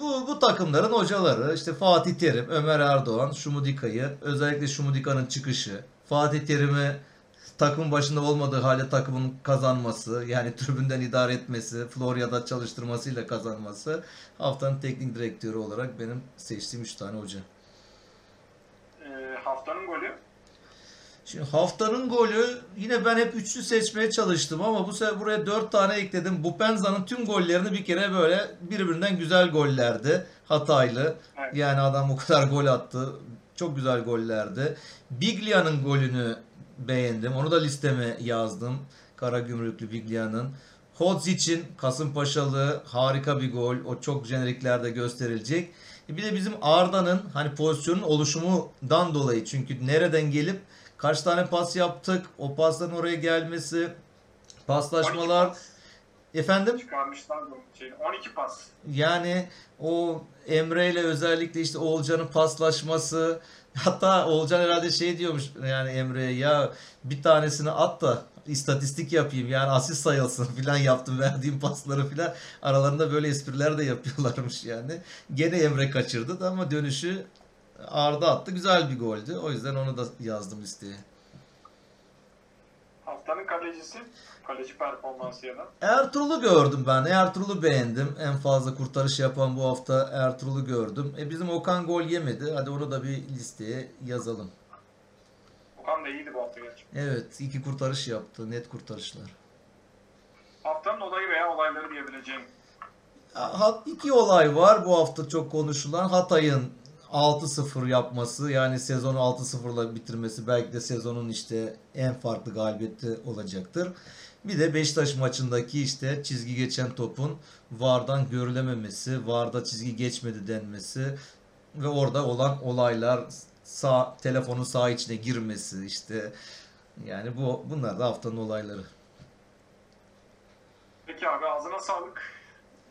bu bu takımların hocaları işte Fatih Terim, Ömer Erdoğan, Şumudika'yı özellikle Şumudika'nın çıkışı, Fatih Terim'i takım başında olmadığı halde takımın kazanması, yani tribünden idare etmesi, Florya'da çalıştırmasıyla kazanması haftanın teknik direktörü olarak benim seçtiğim 3 tane hoca. Ee, haftanın golü. Şimdi haftanın golü yine ben hep üçlü seçmeye çalıştım ama bu sefer buraya dört tane ekledim. Bupenza'nın tüm gollerini bir kere böyle birbirinden güzel gollerdi. Hataylı. Evet. Yani adam o kadar gol attı. Çok güzel gollerdi. Biglia'nın golünü beğendim. Onu da listeme yazdım. Karagümrüklü Biglia'nın. Hodzic'in Kasımpaşalı harika bir gol. O çok jeneriklerde gösterilecek. E Bir de bizim Arda'nın hani pozisyonun oluşumundan dolayı çünkü nereden gelip kaç tane pas yaptık, o pasların oraya gelmesi, 12 paslaşmalar pas. Efendim? Çıkarmışlar bu şeyini. 12 pas. yani o Emre ile özellikle işte Oğulcan'ın paslaşması. Hatta Oğulcan herhalde şey diyormuş yani Emre'ye ya bir tanesini at da istatistik yapayım. Yani asist sayılsın filan yaptım verdiğim pasları filan. Aralarında böyle espriler de yapıyorlarmış yani. Gene Emre kaçırdı da ama dönüşü Arda attı güzel bir goldü o yüzden onu da yazdım listeye. Haftanın kalecisi. Kaleci performansı yana. Ertuğrul'u gördüm ben. Ertuğrul'u beğendim. En fazla kurtarış yapan bu hafta Ertuğrul'u gördüm. E bizim Okan gol yemedi. Hadi onu da bir listeye yazalım. Okan da iyiydi bu hafta gerçekten. Evet, iki kurtarış yaptı. Net kurtarışlar. Haftanın olayı veya olayları diyebileceğim. İki olay var bu hafta çok konuşulan. Hatay'ın 6-0 yapması yani sezonu 6-0'la bitirmesi belki de sezonun işte en farklı galibiyeti olacaktır. Bir de Beşiktaş maçındaki işte çizgi geçen topun VAR'dan görülememesi, VAR'da çizgi geçmedi denmesi ve orada olan olaylar sağ telefonun sağ içine girmesi işte yani bu bunlar da haftanın olayları. Peki abi ağzına sağlık.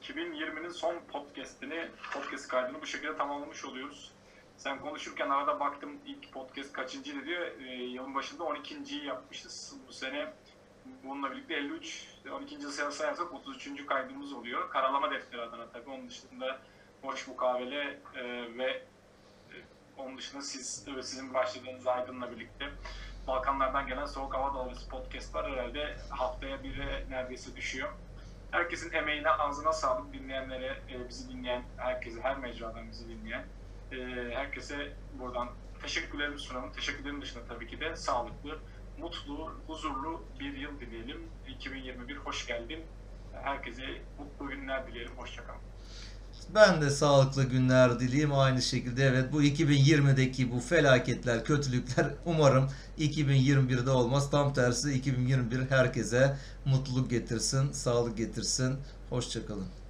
2020'nin son podcast'ini, podcast kaydını bu şekilde tamamlamış oluyoruz. Sen konuşurken arada baktım ilk podcast kaçıncıydı diyor. Ee, yılın başında 12.yi yapmışız. Bu sene bununla birlikte 53, 12. sene sayarsak 33. kaydımız oluyor. Karalama defteri adına tabii. Onun dışında Boş Mukavele e, ve e, onun dışında siz e, sizin başladığınız Aydın'la birlikte Balkanlardan gelen Soğuk Hava Dalgası podcast var. Herhalde haftaya biri neredeyse düşüyor. Herkesin emeğine, ağzına sağlık. Dinleyenlere, e, bizi dinleyen herkese, her mecradan bizi dinleyen e, herkese buradan teşekkürlerimi sunalım. Teşekkürlerin dışında tabii ki de sağlıklı, mutlu, huzurlu bir yıl dileyelim. 2021 hoş geldin. Herkese mutlu günler dileyelim. Hoşçakalın. Ben de sağlıklı günler dileyim. Aynı şekilde evet bu 2020'deki bu felaketler, kötülükler umarım 2021'de olmaz. Tam tersi 2021 herkese mutluluk getirsin, sağlık getirsin. Hoşçakalın.